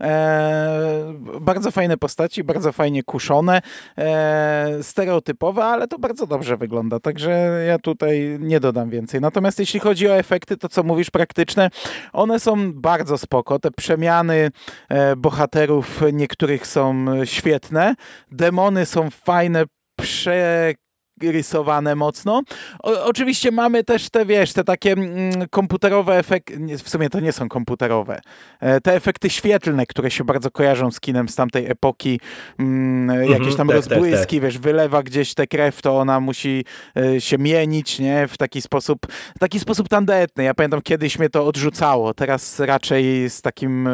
E, bardzo fajne postaci, bardzo fajnie kuszone, e, stereotypowe, ale to bardzo dobrze wygląda, także ja tutaj nie dodam więcej. Natomiast jeśli chodzi o efekty, to co mówisz praktyczne, one są bardzo spoko. Te przemiany e, bohaterów niektórych są świetne, demony są fajne, prze rysowane mocno. O, oczywiście mamy też te, wiesz, te takie mm, komputerowe efekty, w sumie to nie są komputerowe, e, te efekty świetlne, które się bardzo kojarzą z kinem z tamtej epoki, mm, jakieś mhm, tam tak, tak, rozbłyski, tak, wiesz, wylewa gdzieś tę krew, to ona musi e, się mienić, nie, w taki sposób, taki sposób tandetny. Ja pamiętam, kiedyś mnie to odrzucało, teraz raczej z takim, e,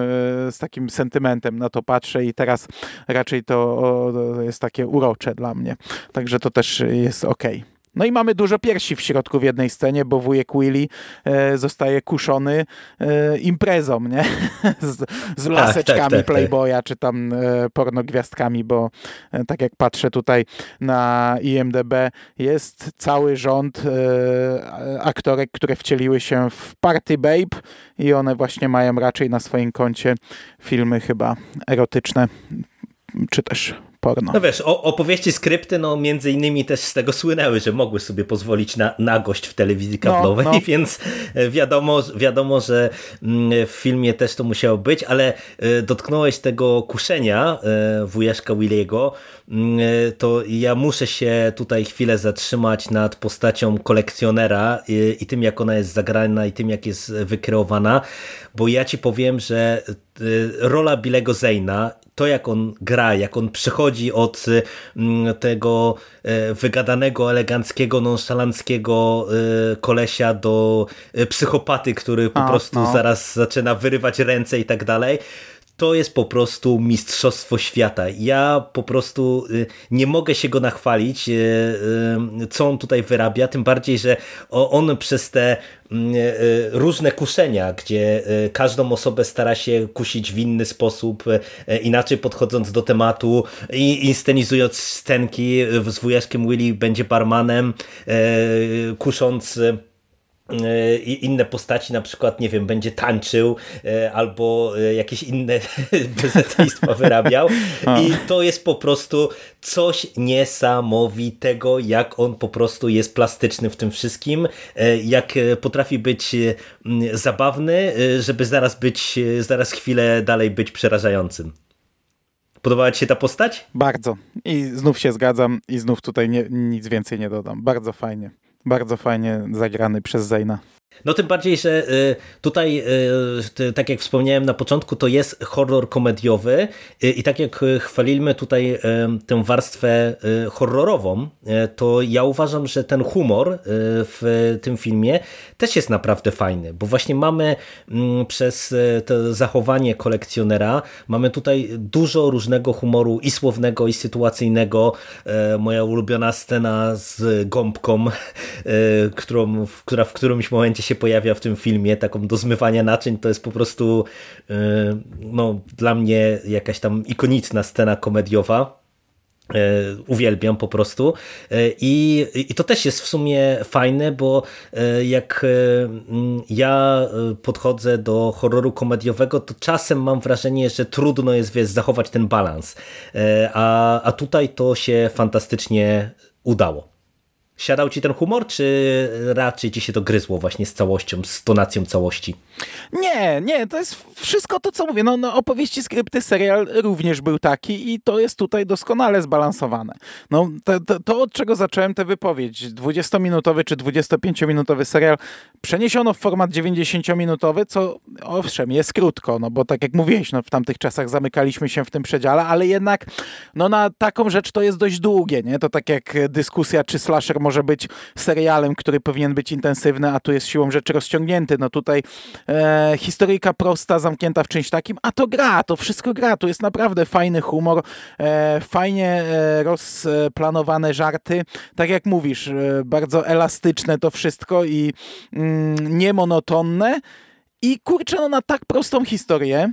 z takim sentymentem na to patrzę i teraz raczej to jest takie urocze dla mnie. Także to też jest jest ok. No i mamy dużo piersi w środku w jednej scenie, bo wujek Willy e, zostaje kuszony e, imprezą, nie? z, z tak, laseczkami tak, tak, tak, Playboya, czy tam e, pornogwiazdkami, bo e, tak jak patrzę tutaj na IMDB, jest cały rząd e, aktorek, które wcieliły się w Party Babe i one właśnie mają raczej na swoim koncie filmy chyba erotyczne, czy też porno. No wiesz, opowieści skrypty, no między innymi też z tego słynęły, że mogły sobie pozwolić na nagość w telewizji no, kablowej, no, no. więc e, wiadomo, wiadomo, że mm, w filmie też to musiało być, ale e, dotknąłeś tego kuszenia e, wujaszka Williego, to ja muszę się tutaj chwilę zatrzymać nad postacią kolekcjonera i, i tym, jak ona jest zagrana i tym, jak jest wykreowana, bo ja ci powiem, że rola Bilego Zayna to jak on gra, jak on przechodzi od mm, tego e, wygadanego, eleganckiego, nonszalanckiego e, kolesia do e, psychopaty, który po A, prostu no. zaraz zaczyna wyrywać ręce i tak dalej to jest po prostu mistrzostwo świata. Ja po prostu y, nie mogę się go nachwalić, y, y, co on tutaj wyrabia, tym bardziej, że on przez te mm, różne kuszenia, gdzie każdą osobę stara się kusić w inny sposób, inaczej podchodząc do tematu i inscenizując scenki z wujaszkiem Willy będzie barmanem, kusząc i inne postaci, na przykład, nie wiem, będzie tańczył e, albo e, jakieś inne bezeceństwa wyrabiał i to jest po prostu coś niesamowitego, jak on po prostu jest plastyczny w tym wszystkim, jak potrafi być zabawny, żeby zaraz być, zaraz chwilę dalej być przerażającym. Podobała Ci się ta postać? Bardzo. I znów się zgadzam i znów tutaj nie, nic więcej nie dodam. Bardzo fajnie. Bardzo fajnie zagrany przez Zajna. No tym bardziej, że y, tutaj, y, tak jak wspomniałem na początku, to jest horror komediowy y, i tak jak chwaliliśmy tutaj tę warstwę horrorową, to ja uważam, że ten humor w tym filmie też jest naprawdę fajny, bo właśnie mamy mm, przez to zachowanie kolekcjonera, mamy tutaj dużo różnego humoru i słownego, i sytuacyjnego. Moja ulubiona scena z gąbką, którą, która w którymś momencie się pojawia w tym filmie, taką do zmywania naczyń, to jest po prostu y, no, dla mnie jakaś tam ikoniczna scena komediowa. Y, uwielbiam po prostu I, i to też jest w sumie fajne, bo y, jak ja podchodzę do horroru komediowego, to czasem mam wrażenie, że trudno jest wiesz, zachować ten balans, a, a tutaj to się fantastycznie udało. Siadał ci ten humor, czy raczej ci się to gryzło właśnie z całością, z tonacją całości? Nie, nie, to jest wszystko to, co mówię. No, no opowieści, skrypty, serial również był taki i to jest tutaj doskonale zbalansowane. No, to, to, to od czego zacząłem tę wypowiedź, 20-minutowy czy 25-minutowy serial przeniesiono w format 90-minutowy, co owszem, jest krótko, no bo tak jak mówiłeś, no, w tamtych czasach zamykaliśmy się w tym przedziale, ale jednak no, na taką rzecz to jest dość długie, nie? To tak jak dyskusja, czy slasher może być serialem, który powinien być intensywny, a tu jest siłą rzeczy rozciągnięty. No tutaj e, historyjka prosta, zamknięta w czymś takim, a to gra, to wszystko gra, tu jest naprawdę fajny humor, e, fajnie e, rozplanowane żarty, tak jak mówisz, e, bardzo elastyczne to wszystko i mm, niemonotonne. I kurczę, no na tak prostą historię,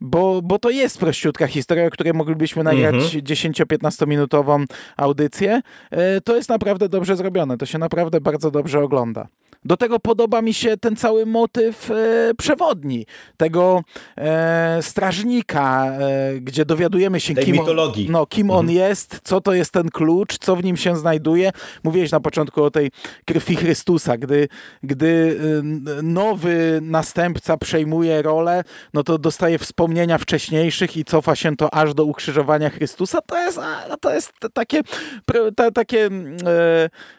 bo, bo to jest prościutka historia, o której moglibyśmy nagrać mm -hmm. 10-15 minutową audycję. E, to jest naprawdę dobrze zrobione, to się naprawdę bardzo dobrze ogląda. Do tego podoba mi się ten cały motyw e, przewodni, tego e, strażnika, e, gdzie dowiadujemy się, Tej kim, mitologii. On, no, kim mhm. on jest, co to jest ten klucz, co w nim się znajduje. Mówiłeś na początku o tej krwi Chrystusa, gdy, gdy nowy następca przejmuje rolę, no to dostaje wspomnienia wcześniejszych i cofa się to aż do ukrzyżowania Chrystusa. To jest, to jest takie, takie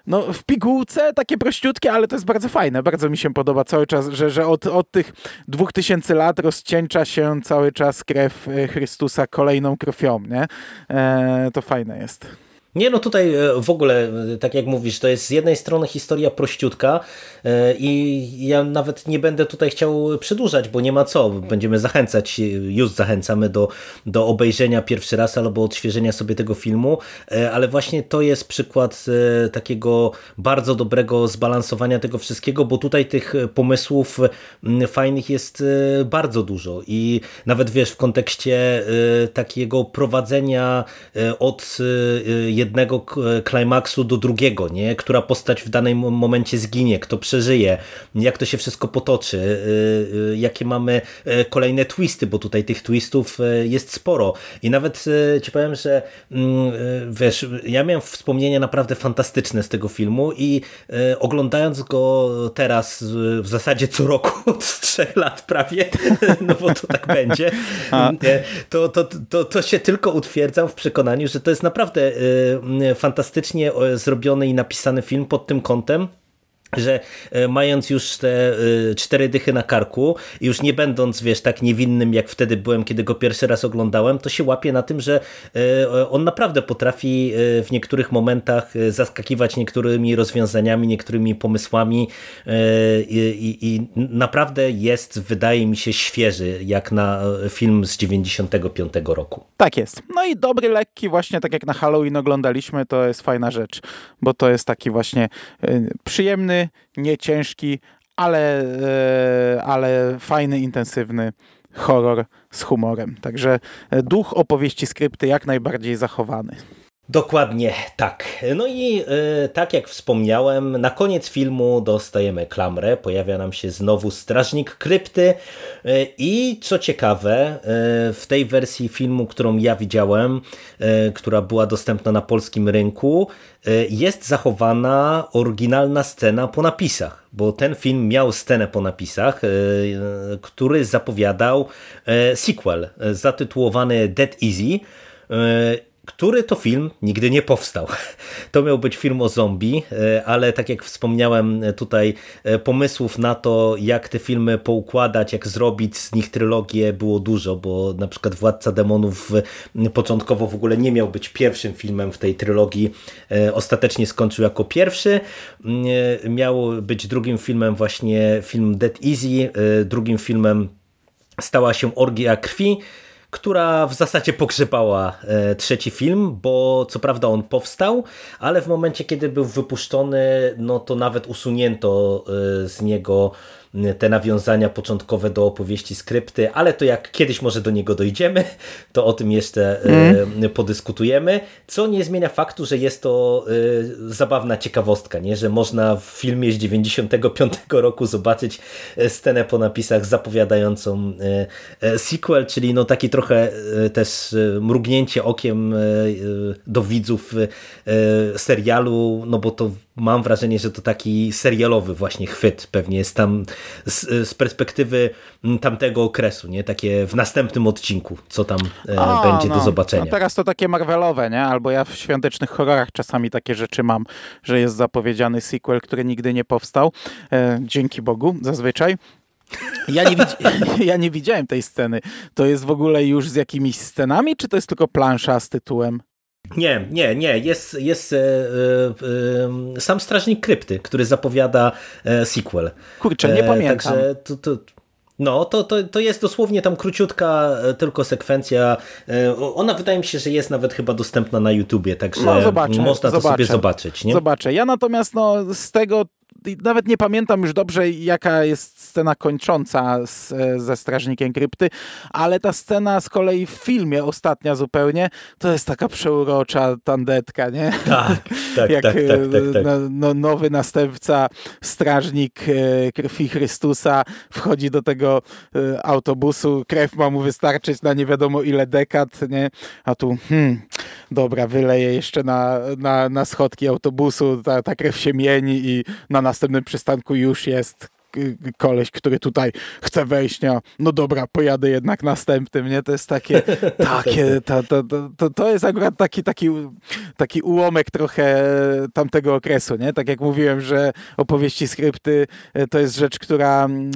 no, w pigułce, takie prościutkie, ale to jest bardzo fajne, bardzo mi się podoba cały czas, że, że od, od tych dwóch tysięcy lat rozcieńcza się cały czas krew e, Chrystusa kolejną krwią, nie? E, to fajne jest. Nie, no tutaj e, w ogóle, e, tak jak mówisz, to jest z jednej strony historia prościutka e, i ja nawet nie będę tutaj chciał przedłużać, bo nie ma co. Będziemy zachęcać, już zachęcamy do, do obejrzenia pierwszy raz albo odświeżenia sobie tego filmu, ale właśnie to jest przykład takiego bardzo dobrego zbalansowania tego wszystkiego, bo tutaj tych pomysłów fajnych jest bardzo dużo i nawet wiesz, w kontekście takiego prowadzenia od jednego klimaksu do drugiego, nie? która postać w danym momencie zginie, kto przeżyje, jak to się wszystko potoczy, y, y, jakie mamy e, kolejne twisty, bo tutaj tych twistów jest sporo. I nawet ci powiem, że mm, wiesz, ja miałem wspomnienia naprawdę fantastyczne z tego filmu i oglądając go teraz w zasadzie co roku od trzech lat prawie, no bo to tak będzie, to, to, to, to się tylko utwierdzam w przekonaniu, że to jest naprawdę fantastycznie zrobiony i napisany film pod tym kątem że e, mając już te e, cztery dychy na karku i już nie będąc, wiesz, tak niewinnym jak wtedy byłem, kiedy go pierwszy raz oglądałem, to się łapie na tym, że e, on naprawdę potrafi w niektórych momentach zaskakiwać niektórymi rozwiązaniami, niektórymi pomysłami i, i naprawdę jest, wydaje mi się, świeży jak na film z 95 roku. Tak jest. No i dobry, lekki, właśnie tak jak na Halloween oglądaliśmy, to jest fajna rzecz, bo to jest taki właśnie przyjemny nie ciężki, ale, e, ale fajny, intensywny horror z humorem. Także e, duch opowieści skrypty jak najbardziej zachowany. Dokładnie tak. No i y, tak jak wspomniałem, na koniec filmu dostajemy klamrę, pojawia nam się znowu strażnik krypty y, i co ciekawe, y, w tej wersji filmu, którą ja widziałem, która była dostępna na polskim rynku, jest zachowana oryginalna scena po napisach, bo ten film miał scenę po napisach, który zapowiadał sequel zatytułowany Dead Easy który to film nigdy nie powstał. To miał być film o zombie, e, ale tak jak wspomniałem tutaj, e, pomysłów na to, jak te filmy poukładać, jak zrobić z nich trylogię było dużo, bo na przykład Władca Demonów początkowo w ogóle nie miał być pierwszym filmem w tej trylogii, e, ostatecznie skończył jako pierwszy. Miał być drugim filmem właśnie film Dead Easy, drugim filmem stała się Orgia Krwi, która w zasadzie pogrzebała e, trzeci film, bo co prawda on powstał, ale w momencie, kiedy był wypuszczony, no to nawet usunięto e, z niego te nawiązania początkowe do opowieści skrypty, ale to jak kiedyś może do niego dojdziemy, to o tym jeszcze mm. podyskutujemy, co nie zmienia faktu, że jest to e, zabawna ciekawostka, nie? że można w filmie z 95 roku zobaczyć e, scenę po napisach zapowiadającą sequel, czyli no taki trochę też mrugnięcie okiem do widzów serialu, no bo to mam wrażenie, że to taki serialowy właśnie chwyt pewnie jest tam z, z perspektywy tamtego okresu, nie? Takie w następnym odcinku, co tam e, będzie no. do zobaczenia. No teraz to takie Marvelowe, nie? Albo ja w świątecznych horrorach czasami takie rzeczy mam, że jest zapowiedziany sequel, który nigdy nie powstał. E, dzięki Bogu, zazwyczaj. Ja nie, ja nie widziałem tej sceny. To jest w ogóle już z jakimiś scenami, czy to jest tylko plansza z tytułem? Nie, nie, nie. Jest, jest e, e, sam Strażnik Krypty, który zapowiada sequel. Kurczę, nie pamiętam. Także to, to, no, to, to, to jest dosłownie tam króciutka tylko sekwencja. Ona wydaje mi się, że jest nawet chyba dostępna na YouTubie, także no, zobaczę, można to zobaczę. sobie zobaczyć. Nie? Zobaczę. Ja natomiast no, z tego nawet nie pamiętam już dobrze, jaka jest scena kończąca z, ze Strażnikiem Krypty, ale ta scena z kolei w filmie, ostatnia zupełnie, to jest taka przeurocza tandetka, nie? Tak, tak, Jak tak, tak, tak, tak. No, no, nowy następca, strażnik e, krwi Chrystusa wchodzi do tego e, autobusu, krew ma mu wystarczyć na nie wiadomo ile dekad, nie? A tu, hmm, dobra, wyleje jeszcze na, na, na schodki autobusu, ta, ta krew się mieni i na następnym przystanku już jest koleś, który tutaj chce wejść, no, no dobra, pojadę jednak następnym, nie? To jest takie, takie, to, to, to, to jest akurat taki, taki, taki ułomek trochę tamtego okresu, nie? Tak jak mówiłem, że opowieści skrypty e, to jest rzecz, która mm,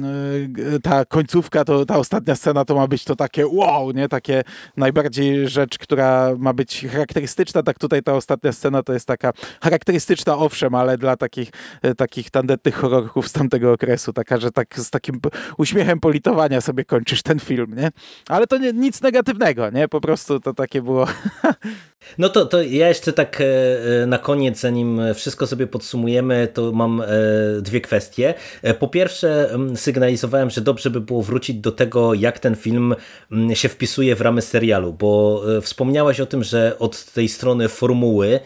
e, ta końcówka, to ta ostatnia scena to ma być to takie wow, nie? Takie najbardziej rzecz, która ma być charakterystyczna, tak tutaj ta ostatnia scena to jest taka charakterystyczna, owszem, ale dla takich, e, takich tandetnych horrorów z tamtego okresu taka, że tak z takim uśmiechem politowania sobie kończysz ten film, nie? Ale to nie, nic negatywnego, nie? Po prostu to takie było... No to, to ja jeszcze tak e, e, na koniec, zanim wszystko sobie podsumujemy, to mam e, dwie kwestie. Po pierwsze, sygnalizowałem, że dobrze by było wrócić do tego, jak ten film się wpisuje w ramy serialu, bo wspomniałeś o tym, że od tej strony formuły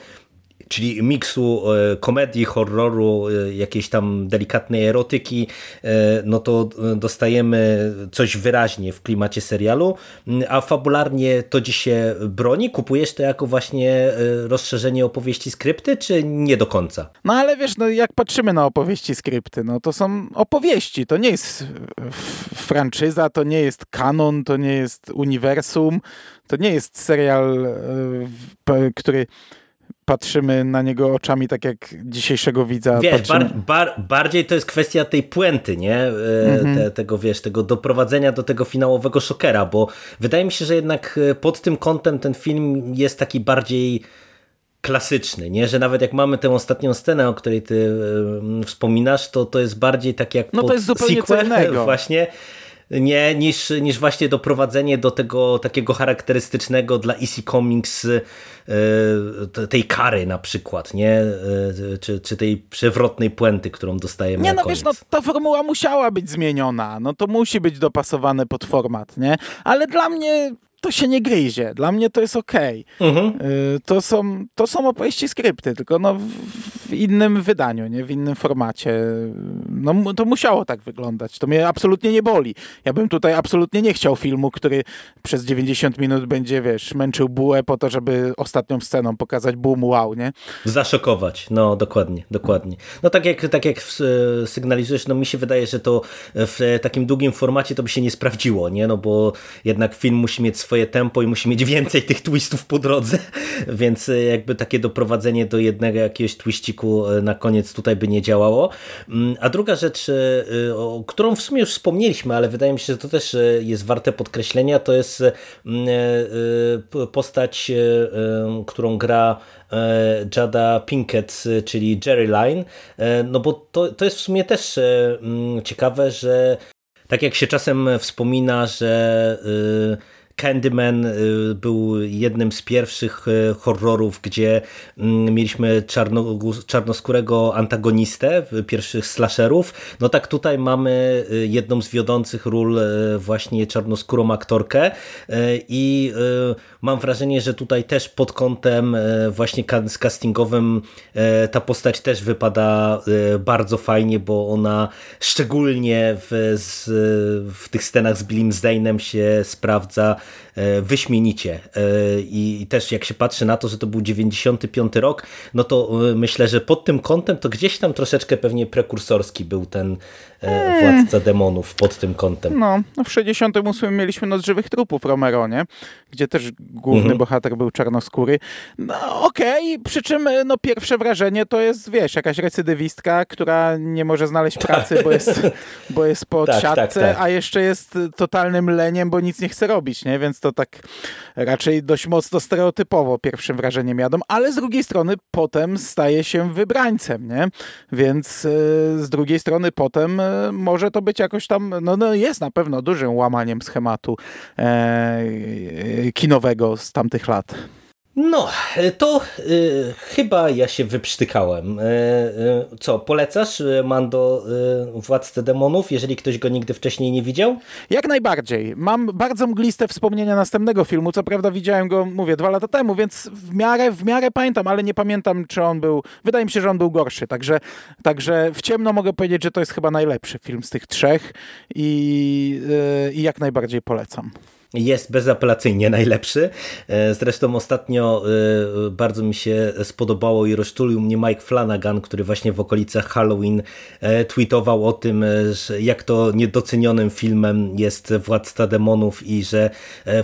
czyli miksu e, komedii, horroru, e, jakiejś tam delikatnej erotyki, e, no to dostajemy coś wyraźnie w klimacie serialu, a fabularnie to dziś się broni? Kupujesz to jako właśnie rozszerzenie opowieści skrypty, czy nie do końca? No ale wiesz, no jak patrzymy na opowieści skrypty, no to są opowieści, to nie jest franczyza, to nie jest kanon, to nie jest uniwersum, to nie jest serial, który patrzymy na niego oczami tak jak dzisiejszego widza. Wiesz, bar, bar, bardziej to jest kwestia tej puenty, nie? E, mhm. Te, tego, wiesz, tego doprowadzenia do tego finałowego szokera, bo wydaje mi się, że jednak e, pod tym kątem ten film jest taki bardziej klasyczny, nie? Że nawet jak mamy tę ostatnią scenę, o której ty e, wspominasz, to to jest bardziej tak jak no to jest zupełnie sequel, innego. właśnie nie, niż, niż właśnie doprowadzenie do tego takiego charakterystycznego dla EC Comics e, tej kary na przykład, nie? E, czy, czy tej przewrotnej puenty, którą dostajemy Nie, no koniec. wiesz, no ta formuła musiała być zmieniona, no to musi być dopasowane pod format, nie? Ale dla mnie to się nie gryzie. Dla mnie to jest okej. Okay. Mhm. To, są, to są opowieści skrypty, tylko no w, innym wydaniu, nie? w innym formacie. No to musiało tak wyglądać. To mnie absolutnie nie boli. Ja bym tutaj absolutnie nie chciał filmu, który przez 90 minut będzie, wiesz, męczył bułę po to, żeby ostatnią sceną pokazać boom, wow, nie? Zaszokować, no dokładnie, dokładnie. No tak jak, tak jak sygnalizujesz, no mi się wydaje, że to w takim długim formacie to by się nie sprawdziło, nie? No bo jednak film musi mieć swoje tempo i musi mieć więcej tych twistów po drodze, więc e, jakby takie doprowadzenie do jednego jakiegoś twiściku e, na koniec tutaj by nie działało. Mm, a druga rzecz, e, o którą w sumie już wspomnieliśmy, ale wydaje mi się, że to też jest warte podkreślenia, to jest postać, którą gra Jada Pinkett, czyli Jerry Line, no bo to, to jest w sumie też ciekawe, że tak jak się czasem wspomina, że Candyman y, był jednym z pierwszych y, horrorów, gdzie mm, mieliśmy czarno, czarnoskórego antagonistę, pierwszych slasherów. No tak tutaj mamy y, jedną z wiodących ról właśnie czarnoskórą aktorkę i mam wrażenie, że tutaj też pod kątem właśnie castingowym ta postać też wypada bardzo fajnie, bo ona szczególnie w, w tych scenach z Billim się sprawdza wyśmienicie. E, I też jak się patrzy na to, że to był 95 rok, no to e, myślę, że pod tym kątem to gdzieś tam troszeczkę pewnie prekursorski był ten Władca Demonów pod tym kątem. No, no w 68 mieliśmy Noc Żywych Trupów Romero, nie? Gdzie też główny mhm. bohater był czarnoskóry. No okej, okay. przy czym no, pierwsze wrażenie to jest, wiesz, jakaś recydywistka, która nie może znaleźć pracy, bo jest, bo jest po tak, siatce, tak, tak. a jeszcze jest totalnym leniem, bo nic nie chce robić, nie? Więc to tak raczej dość mocno stereotypowo pierwszym wrażeniem jadą, ale z drugiej strony potem staje się wybrańcem, nie? Więc yy, z drugiej strony potem yy, może to być jakoś tam, no, no jest na pewno dużym łamaniem schematu yy, kinowego z tamtych lat. No, to y, chyba ja się wyprztykałem. Y, y, co, polecasz Mando Władcę Demonów, jeżeli ktoś go nigdy wcześniej nie widział? Jak najbardziej. Mam bardzo mgliste wspomnienia następnego filmu. Co prawda widziałem go, mówię, dwa lata temu, więc w miarę, w miarę pamiętam, ale nie pamiętam, czy on był... Wydaje mi się, że on był gorszy. Także, także w ciemno mogę powiedzieć, że to jest chyba najlepszy film z tych trzech i, i jak najbardziej polecam jest bezapelacyjnie najlepszy. E, zresztą ostatnio e, bardzo mi się spodobało i rozczulił mnie Mike Flanagan, który właśnie w okolicach Halloween e, tweetował o tym, jak to niedocenionym filmem jest Władca Demonów i że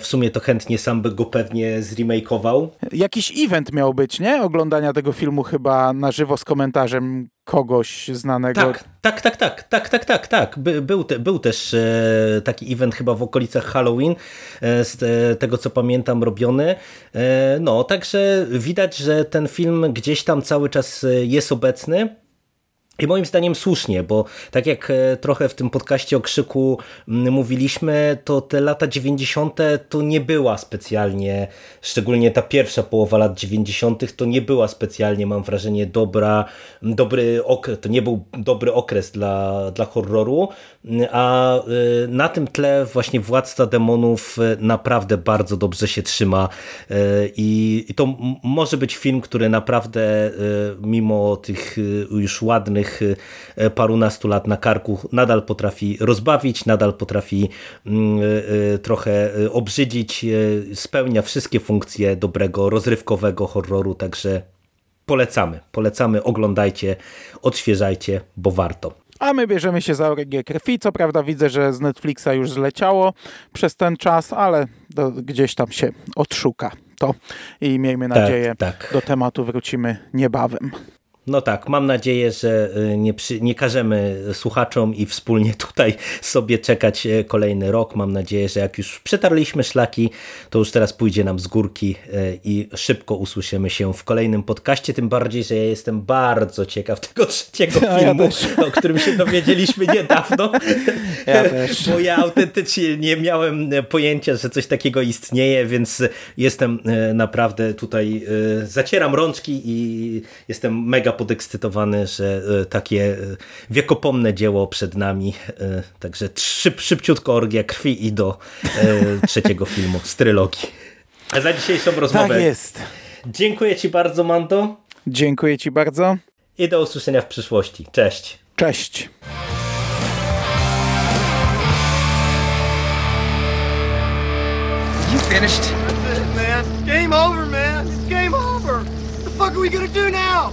w sumie to chętnie sam by go pewnie zremakeował. Jakiś event miał być, nie? Oglądania tego filmu chyba na żywo z komentarzem kogoś znanego. Tak, tak, tak, tak, tak, tak, tak, tak. By, był, te, był też e, taki event chyba w okolicach Halloween, e, z e, tego co pamiętam robiony. E, no, także widać, że ten film gdzieś tam cały czas e, jest obecny. I moim zdaniem słusznie, bo tak jak e, trochę w tym podcaście o krzyku mówiliśmy, to te lata 90. to nie była specjalnie, szczególnie ta pierwsza połowa lat 90. to nie była specjalnie, mam wrażenie, dobra, dobry okres, to nie był dobry okres dla, dla horroru, a e, na tym tle właśnie Władca Demonów e, naprawdę bardzo dobrze się trzyma i, i to może być film, który naprawdę mimo tych już ładnych E, parunastu lat na karku nadal potrafi rozbawić, nadal potrafi mm, e, e, trochę obrzydzić, spełnia wszystkie funkcje dobrego, rozrywkowego horroru, także polecamy, polecamy, oglądajcie, odświeżajcie, bo warto. A my bierzemy się za oręgie krwi. Co prawda widzę, że z Netflixa już zleciało przez ten czas, ale do, gdzieś tam się odszuka to i miejmy tak, nadzieję, tak, tak. do tematu wrócimy niebawem. No tak, mam nadzieję, że y, nie, przy, nie każemy słuchaczom i wspólnie tutaj sobie czekać y, kolejny rok. Mam nadzieję, że jak już przetarliśmy szlaki, to już teraz pójdzie nam z górki y, i szybko usłyszymy się w kolejnym podcaście. Tym bardziej, że ja jestem bardzo ciekaw tego trzeciego no, filmu, ja o którym się dowiedzieliśmy niedawno. Ja też. Bo ja autentycznie nie miałem pojęcia, że coś takiego istnieje, więc jestem naprawdę tutaj, zacieram rączki i jestem mega podekscytowany, że e, takie e, wiekopomne dzieło przed nami. E, Także szyb, szybciutko orgia krwi i do trzeciego filmu z trylogii. A za dzisiejszą rozmowę Tak jest. dziękuję Ci bardzo, Mando, Dziękuję ci bardzo. i do usłyszenia w przyszłości. Cześć. Cześć. You finished? That's it, man. Game over, man. It's game over. What the fuck are we gonna do now?